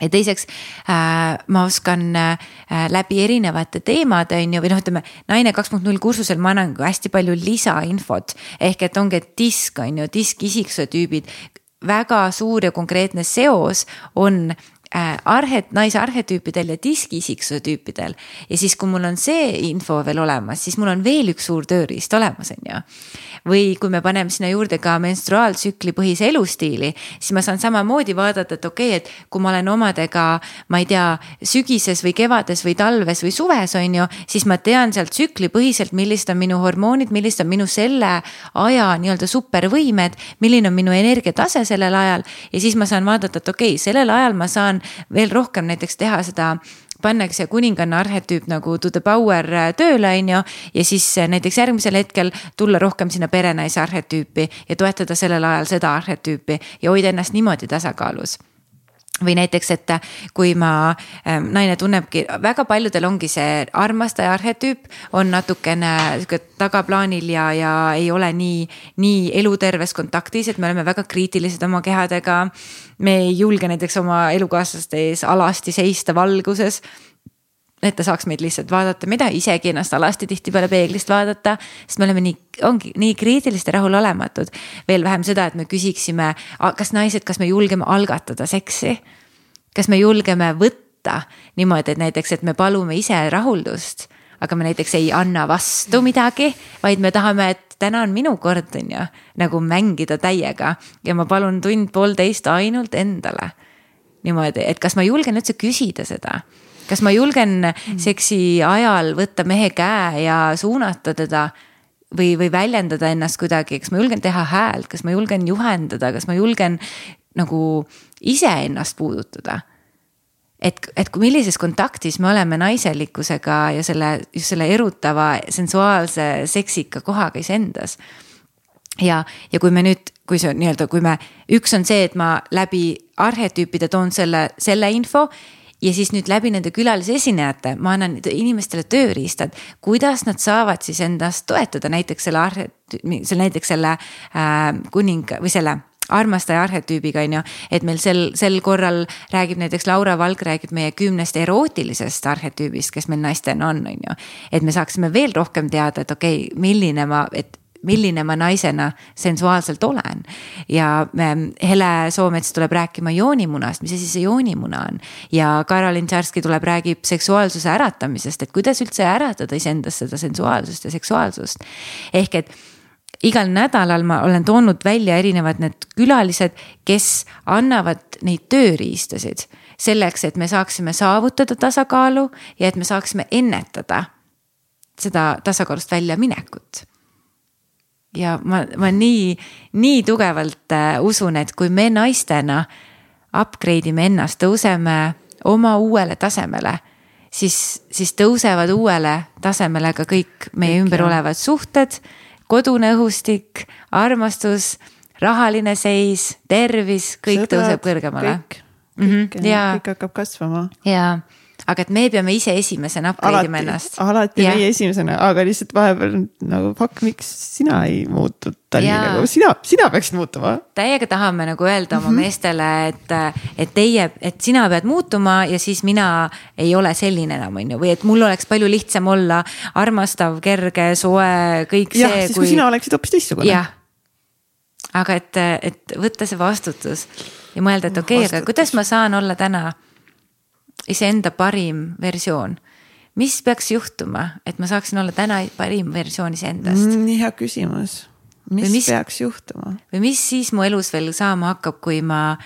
ja teiseks äh, ma oskan äh, läbi erinevate teemade on ju, või noh, ütleme naine kaks punkt null kursusel ma annan hästi palju lisainfot. ehk et ongi, et disk on ju, disk isiksuse tüübid väga suur ja konkreetne seos on arhet-, naise arhetüüpidel ja diskisiksuse tüüpidel. ja siis, kui mul on see info veel olemas, siis mul on veel üks suur tööriist olemas, on ju. või kui me paneme sinna juurde ka menstruaaltsükli põhise elustiili, siis ma saan samamoodi vaadata, et okei okay,, et kui ma olen omadega, ma ei tea, sügises või kevades või talves või suves, on ju, siis ma tean sealt tsüklipõhiselt, millised on minu hormoonid, millised on minu selle aja nii-öelda supervõimed, milline on minu energiatase sellel ajal ja siis ma saan vaadata, et okei okay,, sellel ajal ma saan saan veel rohkem näiteks teha seda pannakse kuninganna arhetüüp nagu to the power äh, tööle, on ju. ja siis äh, näiteks järgmisel hetkel tulla rohkem sinna perenaise arhetüüpi ja toetada sellel ajal seda arhetüüpi ja hoida ennast niimoodi tasakaalus või näiteks, et kui ma, ähm, naine tunnebki, väga paljudel ongi see armastaja arhetüüp on natukene sihuke tagaplaanil ja, ja ei ole nii, nii eluterves kontaktis, et me oleme väga kriitilised oma kehadega. me ei julge näiteks oma elukaaslaste ees alasti seista valguses et ta saaks meid lihtsalt vaadata, me ei taha isegi ennast alasti tihtipeale peeglist vaadata, sest me oleme nii, ongi nii kriitilised ja rahulolematud. veel vähem seda, et me küsiksime, kas naised, kas me julgeme algatada seksi? kas me julgeme võtta niimoodi, et näiteks, et me palume ise rahuldust, aga me näiteks ei anna vastu midagi, vaid me tahame, et täna on minu kord, on ju, nagu mängida täiega ja ma palun tund-poolteist ainult endale. niimoodi, et kas ma julgen üldse küsida seda kas ma julgen mm. seksi ajal võtta mehe käe ja suunata teda või, või väljendada ennast kuidagi, kas ma julgen teha häält, kas ma julgen juhendada, kas ma julgen nagu iseennast puudutada et, et millises kontaktis me oleme naiselikkusega ja selle, just selle erutava sensuaalse seksika kohaga iseendas. ja, ja kui me nüüd, kui see nii-öelda, kui me, üks on see, et ma läbi arhetüüpide toon selle, selle info ja siis nüüd läbi nende külalisesinejate ma annan inimestele tööriistad, kuidas nad saavad siis endast toetada näiteks selle arhe-, selle näiteks selle äh, kuning või selle armastaja arhetüübiga on ju, et meil sel, sel korral räägib näiteks Laura Valk räägib meie kümnest erootilisest arhetüübist, kes meil naistena on, on ju. et me saaksime veel rohkem teada, et okei okay,, milline ma, et milline ma naisena sensuaalselt olen. ja ähm, Hele Soomets tuleb rääkima joonimunast, mis asi see joonimuna on. ja Karolin Tšarski tuleb, räägib seksuaalsuse äratamisest, et kuidas üldse äratada iseendas seda sensuaalsust ja seksuaalsust. ehk et igal nädalal ma olen toonud välja erinevad need külalised, kes annavad neid tööriistasid selleks, et me saaksime saavutada tasakaalu ja et me saaksime ennetada seda tasakaalust väljaminekut ja ma, ma nii, nii tugevalt äh, usun, et kui me naistena upgrade ime ennast, tõuseme oma uuele tasemele, siis, siis tõusevad uuele tasemele ka kõik meie kõik, ümber jah. olevad suhted, kodune õhustik, armastus, rahaline seis, tervis, kõik Sõbrad, tõuseb kõrgemale. kõik, kõik, mm -hmm, ja, kõik hakkab kasvama. jaa aga et me peame ise esimesena upgrade ima ennast. alati ja. meie esimesena, aga lihtsalt vahepeal nagu fuck, miks sina ei muutu Tallinn nagu sina, sina peaksid muutuma. täiega tahame nagu öelda oma mm -hmm. meestele, et, et teie, et sina pead muutuma ja siis mina ei ole selline enam, on ju, või et mul oleks palju lihtsam olla armastav, kerge, soe, kõik ja, see. siis kui, kui sina oleksid hoopis teistsugune. jah, aga et, et võtta see vastutus ja mõelda, et okei okay,, aga kuidas ma saan olla täna iseenda parim versioon. mis peaks juhtuma, et ma saaksin olla täna parim versioon iseendast mm,? nii hea küsimus. mis, mis peaks juhtuma? või mis siis mu elus veel saama hakkab, kui ma,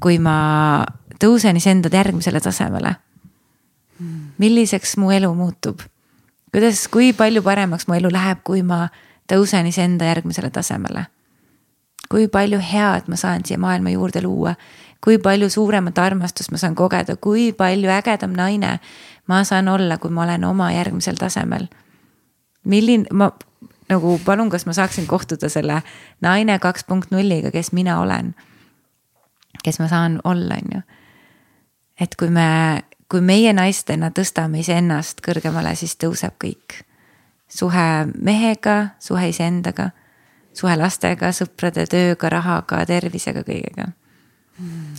kui ma tõusen iseenda järgmisele tasemele mm.? milliseks mu elu muutub? kuidas, kui palju paremaks mu elu läheb, kui ma tõusen iseenda järgmisele tasemele? kui palju head ma saan siia maailma juurde luua kui palju suuremat armastust ma saan kogeda, kui palju ägedam naine ma saan olla, kui ma olen oma järgmisel tasemel. milline, ma nagu palun, kas ma saaksin kohtuda selle naine kaks punkt nulliga, kes mina olen. kes ma saan olla, on ju. et kui me, kui meie naistena tõstame iseennast kõrgemale, siis tõuseb kõik. suhe mehega, suhe iseendaga, suhe lastega, sõprade, tööga, rahaga, tervisega, kõigega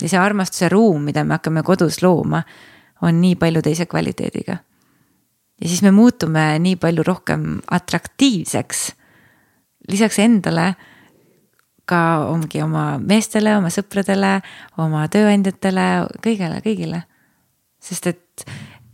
ja see armastuse ruum, mida me hakkame kodus looma, on nii palju teise kvaliteediga. ja siis me muutume nii palju rohkem atraktiivseks. lisaks endale ka ongi oma meestele, oma sõpradele, oma tööandjatele, kõigele, kõigile. sest et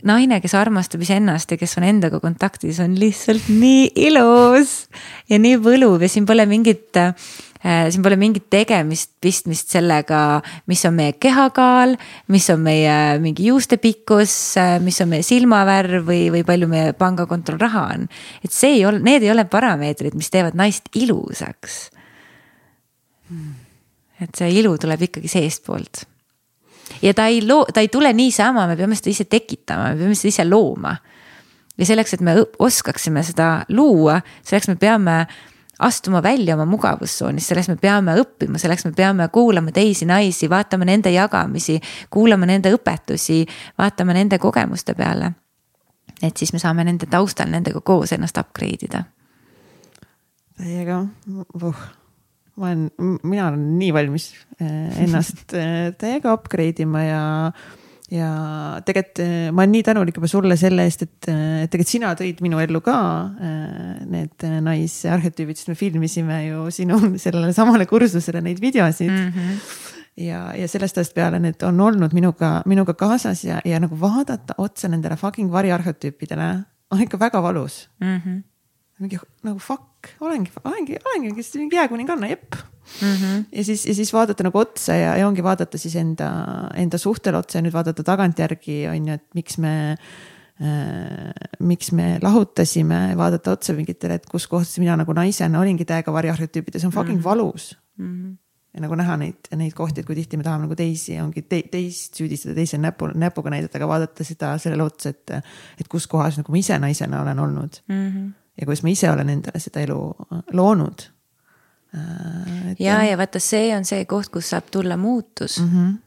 naine, kes armastab iseennast ja kes on endaga kontaktis, on lihtsalt nii ilus ja nii võluv ja siin pole mingit äh, siin pole mingit tegemist, pistmist sellega, mis on meie kehakaal, mis on meie mingi juuste pikkus, äh, mis on meie silmavärv või, või palju meie pangakontol raha on. et see ei ole, need ei ole parameetrid, mis teevad naist ilusaks. et see ilu tuleb ikkagi seestpoolt ja ta ei loo, ta ei tule niisama, me peame seda ise tekitama, me peame seda ise looma. ja selleks, et me oskaksime seda luua, selleks me peame astuma välja oma mugavustsoonist, selleks me peame õppima, selleks me peame kuulama teisi naisi, vaatama nende jagamisi, kuulama nende õpetusi, vaatama nende kogemuste peale. et siis me saame nende taustal nendega koos ennast upgrade ida. täiega uh ma olen, mina olen nii valmis eh, ennast eh, täiega upgrade ima ja, ja tegelikult eh, ma olen nii tänulik juba sulle selle eest, et tegelikult sina tõid minu ellu ka need naisarhetüübid, sest me filmisime ju sinu sellele samale kursusele neid videosid mm. -hmm ja, ja sellest ajast peale need on olnud minuga, minuga kaasas ja, ja nagu vaadata otsa nendele fucking variarhetüüpidele on ikka väga valus mm. -hmm mingi nagu fuck, olengi, olengi, olengi mingi jääkuninganna, jepp mm. -hmm. ja siis, ja siis vaadata nagu otsa ja, ja ongi vaadata siis enda, enda suhtele otsa ja nüüd vaadata tagantjärgi on ju, et miks me äh,. miks me lahutasime, vaadata otsa mingitele, et kus kohas mina nagu naisena olingi täiega variarhetüüpides, on fucking mm -hmm. valus mm. -hmm ja nagu näha neid, neid kohti, et kui tihti me tahame nagu teisi, ongi te, teist süüdistada, teise näpu, näpuga näidata, aga vaadata seda sellele otsa, et, et kus kohas nagu ma ise naisena olen olnud mm. -hmm ja kuidas ma ise olen endale seda elu äh, loonud. Äh, ja, ja vaata, see on see koht, kus saab tulla muutus mm. -hmm.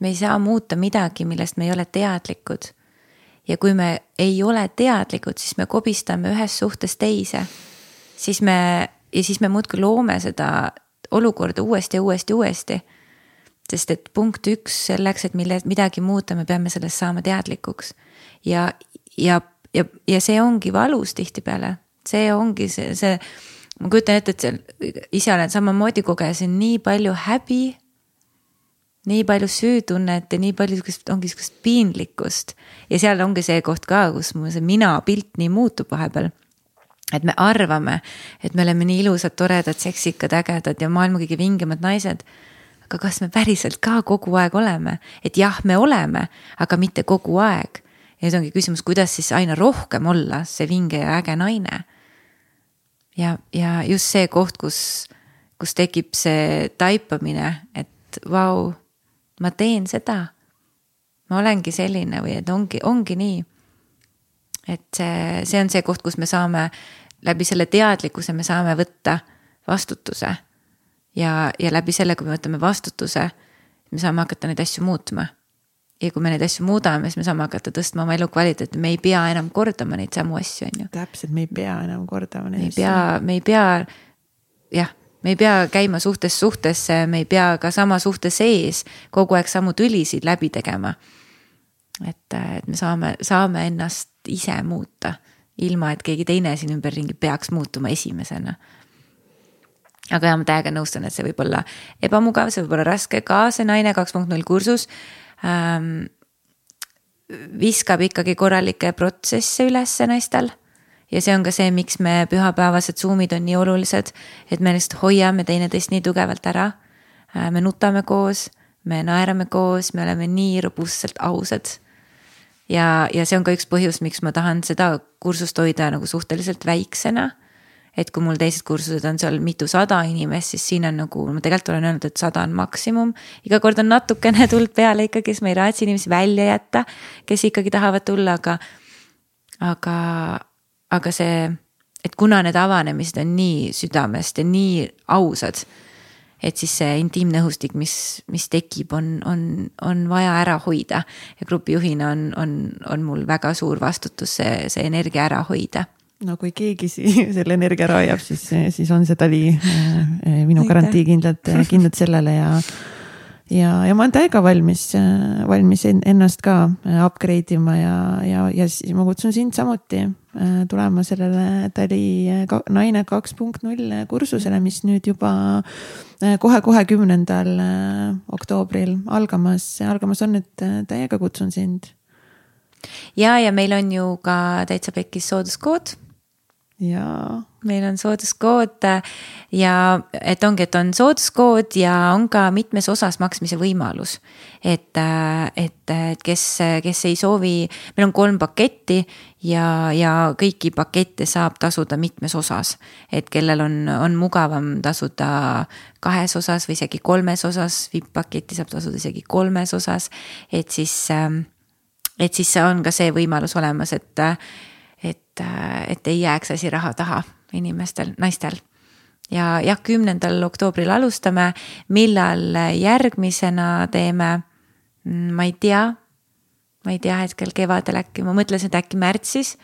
me ei saa muuta midagi, millest me ei ole teadlikud. ja kui me ei ole teadlikud, siis me kobistame ühest suhtest teise. siis me ja siis me muudkui loome seda olukorda uuesti ja uuesti, uuesti. sest et punkt üks selleks, et mille, midagi muuta, me peame sellest saama teadlikuks ja, ja ja, ja see ongi valus tihtipeale, see ongi see, see. ma kujutan ette, et seal ise olen samamoodi kogesin nii palju häbi. nii palju süütunnet ja nii palju sihukest, ongi sihukest piinlikkust ja seal ongi see koht ka, kus mu see mina pilt nii muutub vahepeal et me arvame, et me oleme nii ilusad, toredad, seksikad, ägedad ja maailma kõige vingemad naised. aga kas me päriselt ka kogu aeg oleme, et jah, me oleme, aga mitte kogu aeg ja nüüd ongi küsimus, kuidas siis aina rohkem olla see vinge ja äge naine. ja, ja just see koht, kus, kus tekib see taipamine, et vau, ma teen seda. ma olengi selline või et ongi, ongi nii. et see, see on see koht, kus me saame läbi selle teadlikkuse, me saame võtta vastutuse. ja, ja läbi selle, kui me võtame vastutuse, me saame hakata neid asju muutma ja kui me neid asju muudame, siis me saame hakata tõstma oma elukvaliteeti, me ei pea enam kordama neid samu asju, on ju. täpselt, me ei pea enam kordama neid asju. me ei pea, me ei pea, jah, me ei pea käima suhtest suhtesse, me ei pea ka sama suhte sees kogu aeg samu tülisid läbi tegema. et, et me saame, saame ennast ise muuta, ilma et keegi teine siin ümberringi peaks muutuma esimesena aga jah, ma täiega nõustun, et see võib olla ebamugav, see võib olla raske, ka see naine kaks punkt null kursus ähm, viskab ikkagi korralikke protsesse üles naistel. ja see on ka see, miks me pühapäevased Zoom'id on nii olulised, et me lihtsalt hoiame teineteist nii tugevalt ära. Äh, me nutame koos, me naerame koos, me oleme nii robustselt ausad. ja, ja see on ka üks põhjus, miks ma tahan seda kursust hoida nagu suhteliselt väiksena et kui mul teised kursused on seal mitusada inimest, siis siin on nagu, ma tegelikult olen öelnud, et sada on maksimum. iga kord on natukene tuld peale ikkagi, sest ma ei raatsi inimesi välja jätta, kes ikkagi tahavad tulla, aga, aga, aga see, et kuna need avanemised on nii südamest ja nii ausad et siis see intiimne õhustik, mis, mis tekib, on, on, on vaja ära hoida. ja grupijuhina on, on, on mul väga suur vastutus see, see energia ära hoida no kui keegi selle energia ära hoiab, siis, siis on see tali äh, minu garantii kindlalt, kindlalt sellele ja. ja, ja ma olen täiega valmis, valmis ennast ka upgrade ima ja, ja, ja siis ma kutsun sind samuti äh, tulema sellele Tali ka, naine kaks punkt null kursusele, mis nüüd juba kohe-kohe kümnendal oktoobril algamas, algamas on, et täiega kutsun sind. ja, ja meil on ju ka täitsa pekkis sooduskood jaa. meil on sooduskood ja et ongi, et on sooduskood ja on ka mitmes osas maksmise võimalus. et, et, et kes, kes ei soovi, meil on kolm paketti ja, ja kõiki pakette saab tasuda mitmes osas. et kellel on, on mugavam tasuda kahes osas või isegi kolmes osas, vipp-paketti saab tasuda isegi kolmes osas. et siis, et siis on ka see võimalus olemas, et et, et ei jääks asi raha taha inimestel, naistel. ja jah, kümnendal oktoobril alustame, millal järgmisena teeme, mm, ma ei tea. ma ei tea hetkel kevadel äkki, ma mõtlesin, et äkki märtsis,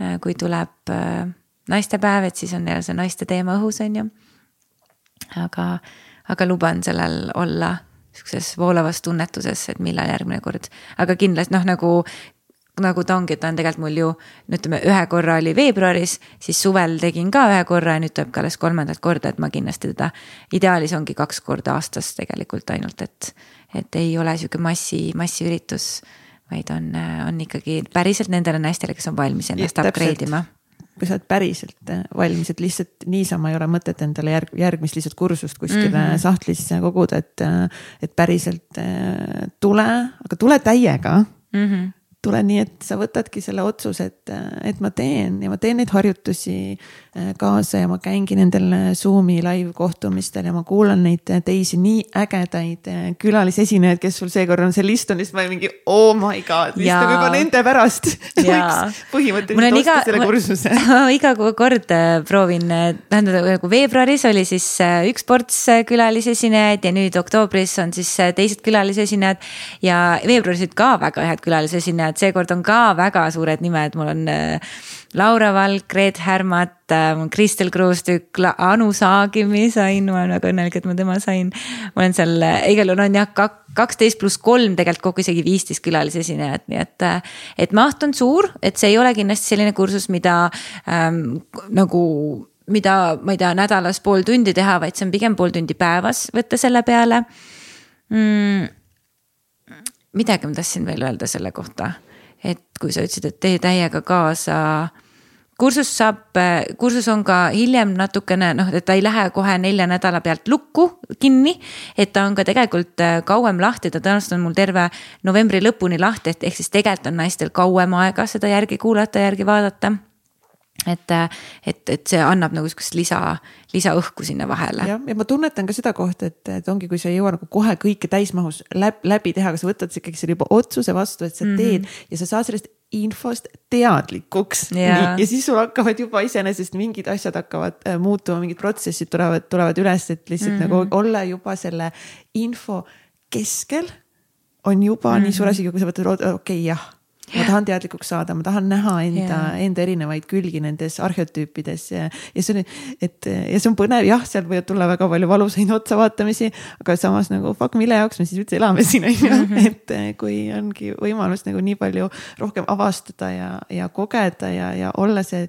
äh, kui tuleb äh, naistepäev, et siis on jälle see naiste teema õhus, on ju. aga, aga luban sellel olla sihukeses voolavas tunnetuses, et millal järgmine kord, aga kindlasti noh, nagu nagu ta ongi, et ta on tegelikult mul ju, no ütleme, ühe korra oli veebruaris, siis suvel tegin ka ühe korra ja nüüd tuleb ka alles kolmandat korda, et ma kindlasti teda. ideaalis ongi kaks korda aastas tegelikult ainult, et, et ei ole sihuke massi, massiüritus. vaid on, on ikkagi päriselt nendele naistele, kes on valmis ennast upgrade ima kui sa oled päriselt valmis, et lihtsalt niisama ei ole mõtet endale järg, järgmist lihtsalt kursust kuskile mm -hmm. sahtlisse koguda, et, et päriselt tule, aga tule täiega mm. -hmm tule nii, et sa võtadki selle otsuse, et, et ma teen ja ma teen neid harjutusi äh, kaasa ja ma käingi nendel äh, Zoom'i live kohtumistel ja ma kuulan neid äh, teisi nii ägedaid külalisesinejaid, kes sul seekord on seal istunud, siis ma mingi oh my god, istun juba nende pärast. põhimõtteliselt osta iga, selle kursuse. iga kord proovin, tähendab nagu veebruaris oli siis üks ports külalisesinejaid ja nüüd oktoobris on siis teised külalisesinejad. ja veebruaris olid ka väga head külalisesinejad et seekord on ka väga suured nimed, mul on äh, Laura Valk, Reet Härmat, äh, Kristel Kruustükk, Anu Saagimi sain, ma olen väga õnnelik, et ma tema sain. ma olen seal, äh, igal juhul on jah, kaksteist pluss kolm tegelikult kokku isegi viisteist külalisesinejat, nii et. et maht on suur, et see ei ole kindlasti selline kursus, mida ähm, nagu mida, ma ei tea, nädalas pool tundi teha, vaid see on pigem pool tundi päevas võtta selle peale mm midagi ma tahtsin veel öelda selle kohta, et kui sa ütlesid, et tee täiega kaasa kursus saab, kursus on ka hiljem natukene noh, et ta ei lähe kohe nelja nädala pealt lukku kinni. et ta on ka tegelikult äh, kauem lahti, ta tõenäoliselt on mul terve novembri lõpuni lahti, et ehk siis tegelikult on naistel kauem aega seda järgi kuulata, järgi vaadata et, et, et see annab nagu sihukest lisa, lisaõhku sinna vahele. jah, ja ma tunnetan ka seda kohta, et, et ongi, kui sa ei jõua nagu kohe kõike täismahus läbi, läbi teha, aga sa võtad ikkagi selle juba otsuse vastu, et sa mm -hmm. teed ja sa saad sellest infost teadlikuks. ja siis sul hakkavad juba iseenesest mingid asjad hakkavad äh, muutuma, mingid protsessid tulevad, tulevad üles, et lihtsalt mm -hmm. nagu olla juba selle info keskel on juba mm -hmm. nii suur asi, kui sa võtad, okei okay, jah ma tahan teadlikuks saada, ma tahan näha enda, enda erinevaid külgi nendes arheotüüpides ja, ja see on, et ja see on põnev, jah, seal võivad tulla väga palju valusaid otsavaatamisi, aga samas nagu fuck, mille jaoks me siis üldse elame siin on ju, mhm. et eh, kui ongi võimalus nagu nii palju rohkem avastada ja, ja kogeda ja, ja olla see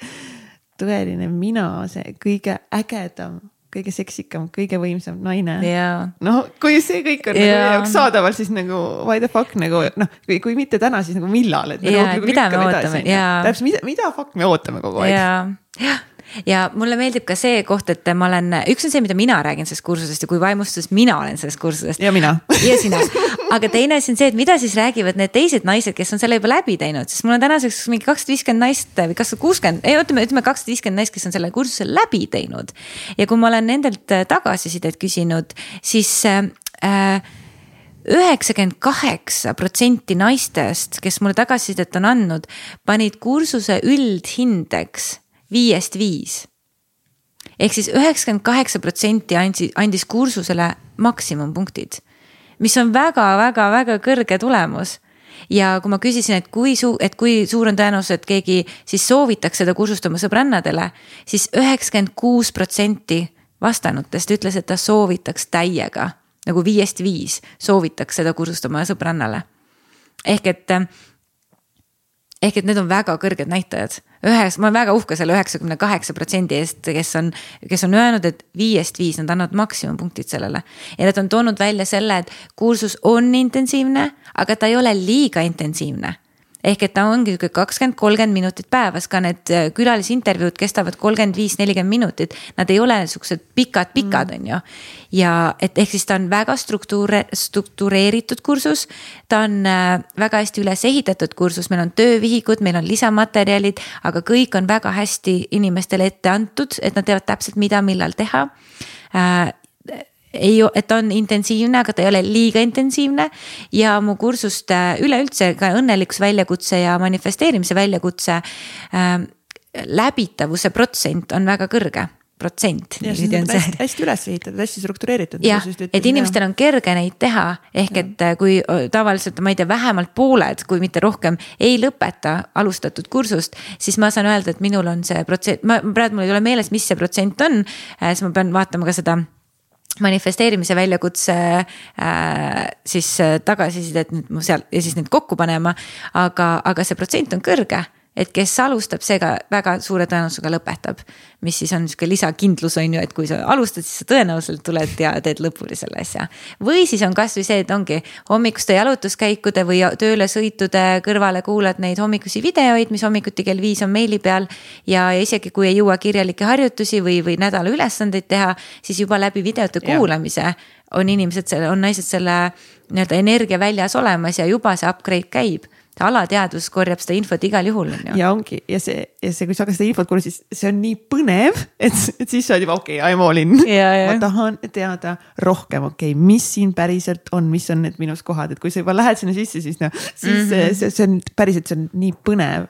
tõeline mina, see kõige ägedam kõige seksikam, kõige võimsam naine yeah.. no kui see kõik on yeah. nagu meie jaoks saadaval, siis nagu why the fuck nagu noh, kui, kui mitte täna, siis nagu millal, et yeah, nagu, mida me ootame, jaa. täpselt, mida, mida fuck me ootame kogu aeg. jah, ja mulle meeldib ka see koht, et ma olen, üks on see, mida mina räägin sellest kursusest ja kui vaimustuses mina olen sellest kursusest. ja mina. ja sina, aga teine asi on see, et mida siis räägivad need teised naised, kes on selle juba läbi teinud, sest mul on tänaseks mingi kakssada viiskümmend naist või kakssada kuuskümmend, ei ütleme, ütleme kakssada viiskümmend naist, kes on selle kursuse läbi teinud. ja kui ma olen nendelt tagasisidet küsinud, siis äh, üheksakümmend kaheksa protsenti naistest, kes mulle tagasisidet on andnud, panid kursuse üldhindeks viiest viis. ehk siis üheksakümmend kaheksa protsenti andis, andis kursusele maksimumpunktid, mis on väga-väga-väga kõrge tulemus ja kui ma küsisin, et kui suu-, et kui suur on tõenäosus, et keegi siis soovitaks seda kursust oma sõbrannadele siis, siis üheksakümmend kuus protsenti vastanutest ütles, et ta soovitaks täiega nagu viiest viis soovitaks seda kursust oma sõbrannale. ehk et ehk et need on väga kõrged näitajad, ühes, ma olen väga uhke selle üheksakümne kaheksa protsendi eest, kes on, kes on öelnud, et viiest viis nad annavad maksimumpunktid sellele. ja nad on toonud välja selle, et kursus on intensiivne, aga ta ei ole liiga intensiivne ehk et ta ongi sihuke kakskümmend, kolmkümmend minutit päevas, ka need äh, külalisintervjuud kestavad kolmkümmend viis, nelikümmend minutit. Nad ei ole siuksed pikad-pikad, mm. on ju. ja et ehk siis ta on väga struktuure, struktureeritud kursus. ta on äh, väga hästi üles ehitatud kursus, meil on töövihikud, meil on lisamaterjalid, aga kõik on väga hästi inimestele ette antud, et nad teavad täpselt, mida, millal teha äh, ei, et ta on intensiivne, aga ta ei ole liiga intensiivne. ja mu kursuste üleüldse ka õnnelikkuse ja manifesteerimise väljakutse äh, läbitavuse protsent on väga kõrge protsent. hästi, hästi üles ehitatud, hästi struktureeritud. jah, et inimestel on kerge neid teha, ehk et äh, kui tavaliselt ma ei tea, vähemalt pooled, kui mitte rohkem, ei lõpeta alustatud kursust. siis ma saan öelda, et minul on see protsent, ma praegu mul ei ole meeles, mis see protsent on, äh, siis ma pean vaatama ka seda manifesteerimise väljakutse äh, siis äh, tagasisidet nüüd seal ja siis need kokku panema. aga, aga see protsent on kõrge et kes alustab, see ka väga suure tõenäosusega lõpetab. mis siis on sihuke lisakindlus, on ju, et kui sa alustad, siis sa tõenäoliselt tuled ja teed lõpuni selle asja. või siis on kasvõi see, et ongi hommikuste jalutuskäikude või tööle sõitude kõrvale kuulad neid hommikusi videoid, mis hommikuti kell viis on meili peal. ja isegi kui ei jõua kirjalikke harjutusi või, või nädala ülesandeid teha, siis juba läbi videote kuulamise on inimesed on naised selle nii-öelda energia väljas olemas ja juba see upgrade käib alateadvus korjab seda infot igal juhul, on ju. ja ongi ja see, ja see, kui sa hakkad seda infot kuulama, siis see on nii põnev, et, et siis sa oled juba okei okay,, I m all in. ma tahan teada rohkem, okei okay,, mis siin päriselt on, mis on need miinuskohad, et kui sa juba lähed sinna sisse, siis noh, siis mm -hmm. see, see on päriselt, see on nii põnev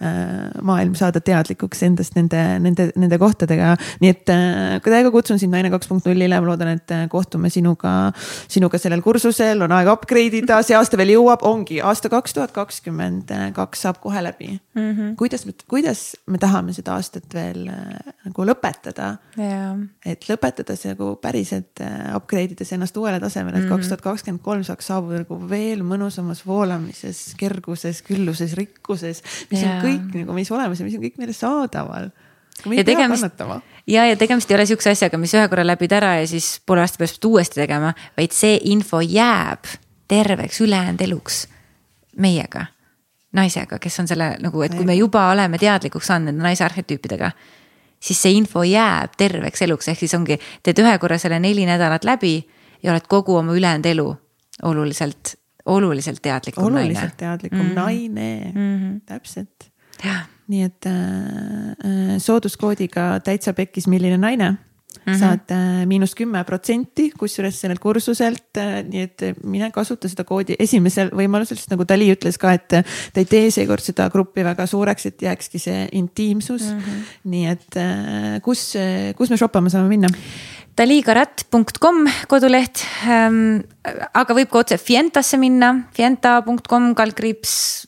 maailm saada teadlikuks endast nende, nende, nende kohtadega. nii et äh, täiega kutsun sind Naine kaks punkt nullile, ma loodan, et äh, kohtume sinuga, sinuga sellel kursusel, on aega upgrade ida, see aasta veel jõuab, ongi aasta kaks tuhat kakskümmend kaks saab kohe läbi mm. -hmm. kuidas, kuidas me tahame seda aastat veel nagu lõpetada yeah.? et lõpetada see nagu päriselt upgrade ides ennast uuele tasemele, et mhm. kaks tuhat kakskümmend kolm saaks saabuda nagu veel mõnusamas voolamises, kerguses, külluses, rikkuses, mis yeah. on kõik kõik nagu meis olemas ja mis on kõik meile saadaval. ja tegemist, ja, ja tegemist ei ole sihukese asjaga, mis ühe korra läbid ära ja siis poole aasta pärast uuesti tegema, vaid see info jääb terveks ülejäänud eluks meiega, naisega, kes on selle nagu, et kui me juba oleme teadlikuks saanud nende naise arhetüüpidega siis see info jääb terveks eluks, ehk siis ongi, teed ühe korra selle neli nädalat läbi ja oled kogu oma ülejäänud elu oluliselt, oluliselt teadlikum oluliselt naine. oluliselt teadlikum mm -hmm. naine mm, -hmm. täpselt nii et äh, äh, sooduskoodiga täitsa pekkis, milline naine Mm -hmm. saad äh, miinus kümme protsenti, kusjuures sellelt kursuselt äh,, nii et mine kasuta seda koodi esimesel võimalusel, sest nagu Dali ütles ka, et ta ei tee seekord seda gruppi väga suureks, et jääkski see intiimsus mm. -hmm. nii et äh, kus, kus me shoppama saame minna? daligarat.com koduleht ähm,, aga võib ka otse Fientasse minna, fienta.com kaldkriips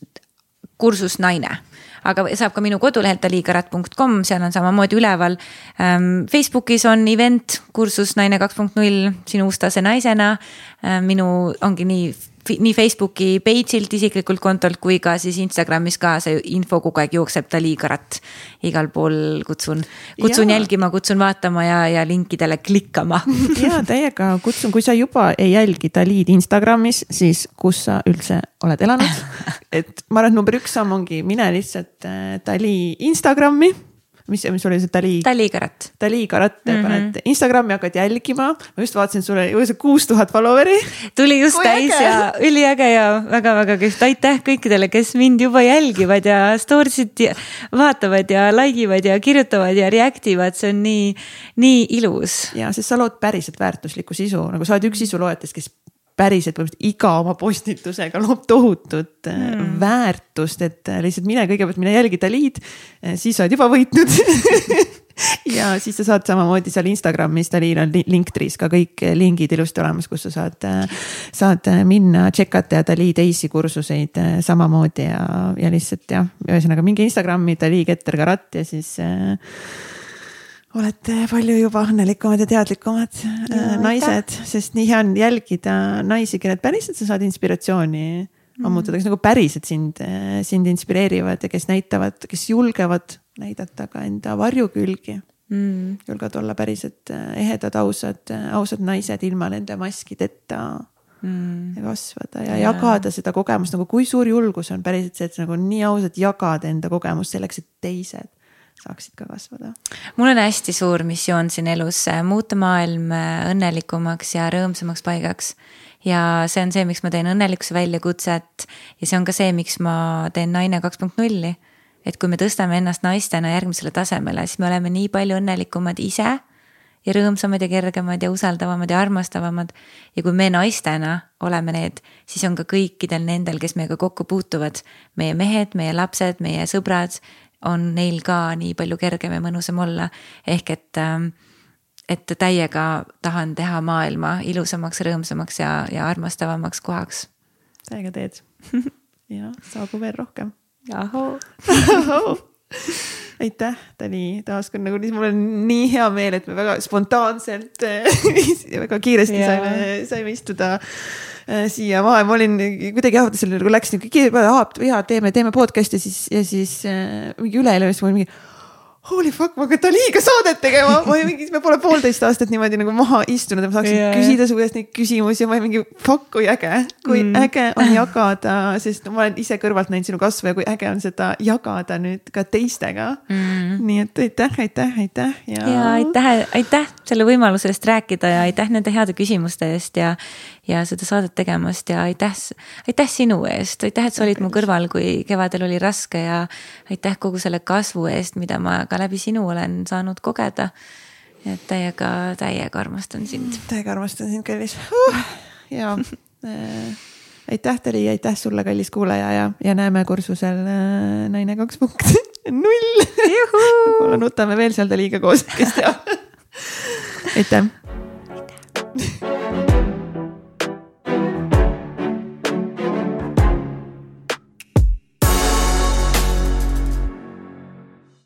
kursus naine aga saab ka minu kodulehelt aliikarat.com, seal on samamoodi üleval. Ähm, Facebookis on event, kursus Naine kaks punkt null, sinu uus tase naisena. Ähm, minu ongi nii nii Facebooki page'ilt isiklikult kontolt kui ka siis Instagramis ka see info kogu aeg jookseb Dali Karat. igal pool kutsun, kutsun ja. jälgima, kutsun vaatama ja, ja linkidele klikkama ja täiega kutsun, kui sa juba ei jälgi Dalid Instagramis, siis kus sa üldse oled elanud. et ma arvan, et number üks samm ongi mine lihtsalt äh, Dali Instagrami mis, mis oli see Dali? Dali Karat. Dali Karat mm, -hmm. paned Instagrami, hakkad jälgima. ma just vaatasin, sul oli kuus tuhat follower'i. tuli just Kui täis äge. ja üliäge ja väga-väga kihvt, aitäh kõikidele, kes mind juba jälgivad ja story sid vaatavad ja like ivad ja kirjutavad ja react ivad, see on nii, nii ilus. ja, sest sa lood päriselt väärtuslikku sisu, nagu sa oled üks sisuloojatest, kes päriselt põhimõtteliselt iga oma postitusega loob tohutut mm. väärtust, et äh, lihtsalt mine kõigepealt mine jälgi Dalid, äh, siis sa oled juba võitnud ja siis sa saad samamoodi seal Instagramis, Dalil on Linktree's ka kõik lingid ilusti olemas, kus sa saad, saad minna check ata ja Dali teisi kursuseid samamoodi ja, ja lihtsalt jah, ühesõnaga minge Instagrami Dali Keter Karat ja siis äh, olete palju juba õnnelikumad ja teadlikumad ja, äh, naised, sest nii hea on jälgida naisi, kellelt päriselt sa saad inspiratsiooni ammutada, kes nagu päriselt sind, sind inspireerivad ja kes näitavad, kes julgevad näidata ka enda varjukülgi mm.. julgevad olla päriselt ehedad, ausad, ausad naised ilma nende maskideta mm. ja kasvada ja, ja jagada seda kogemust. Nagu, kui suur julgus on päriselt see, et nagu nii ausalt jagada enda kogemust selleks, et teised saaksid ka kasvada. mul on hästi suur missioon siin elus muuta maailm õnnelikumaks ja rõõmsamaks paigaks ja see on see, miks ma teen õnnelikkuse väljakutset ja see on ka see, miks ma teen Naine kaks punkt nulli. et kui me tõstame ennast naistena järgmisele tasemele, siis me oleme nii palju õnnelikumad ise ja rõõmsamad ja kergemad ja usaldavamad ja armastavamad. ja kui me naistena oleme need, siis on ka kõikidel nendel, kes meiega kokku puutuvad, meie mehed, meie lapsed, meie sõbrad, on neil ka nii palju kergem ja mõnusam olla. ehk et äh, et täiega tahan teha maailma ilusamaks, rõõmsamaks ja, ja armastavamaks kohaks. täiega teed ja saagu veel rohkem. aitäh, Tõni, taaskord nagu mul on nii hea meel, et me väga spontaanselt ja väga kiiresti yeah. saime, saime istuda äh, siia maha ja ma olin kuidagi jah, seal nagu läks nihuke, ja teeme, teeme podcast'i siis ja siis äh, mingi üleeile siis mul mingi holy fuck, ma hakkan Daliga saadet tegema, ma olin mingi, me pole poolteist aastat niimoodi nagu maha istunud ja ma saaksin yeah. küsida su käest neid küsimusi ja ma olin mingi fuck, kui äge. kui mm. äge on jagada, sest ma olen ise kõrvalt näinud sinu kasvu ja kui äge on seda jagada nüüd ka teistega mm.. nii et aitäh, aitäh, aitäh ja. ja aitäh, aitäh selle võimaluse eest rääkida ja aitäh nende heade küsimuste eest ja ja seda saadet tegemast ja aitäh, aitäh sinu eest, aitäh, et sa olid mu kõrval, kui kevadel oli raske ja aitäh kogu selle kasvu eest, mida ma ka läbi sinu olen saanud kogeda. et täiega, täiega armastan sind. täiega armastan sind, kallis uh, ja äh, aitäh ja aitäh sulle, kallis kuulaja ja, ja näeme kursusel äh, naine kaks punkt null. võib-olla nutame veel seal Daliga koos, kes teab. aitäh. aitäh.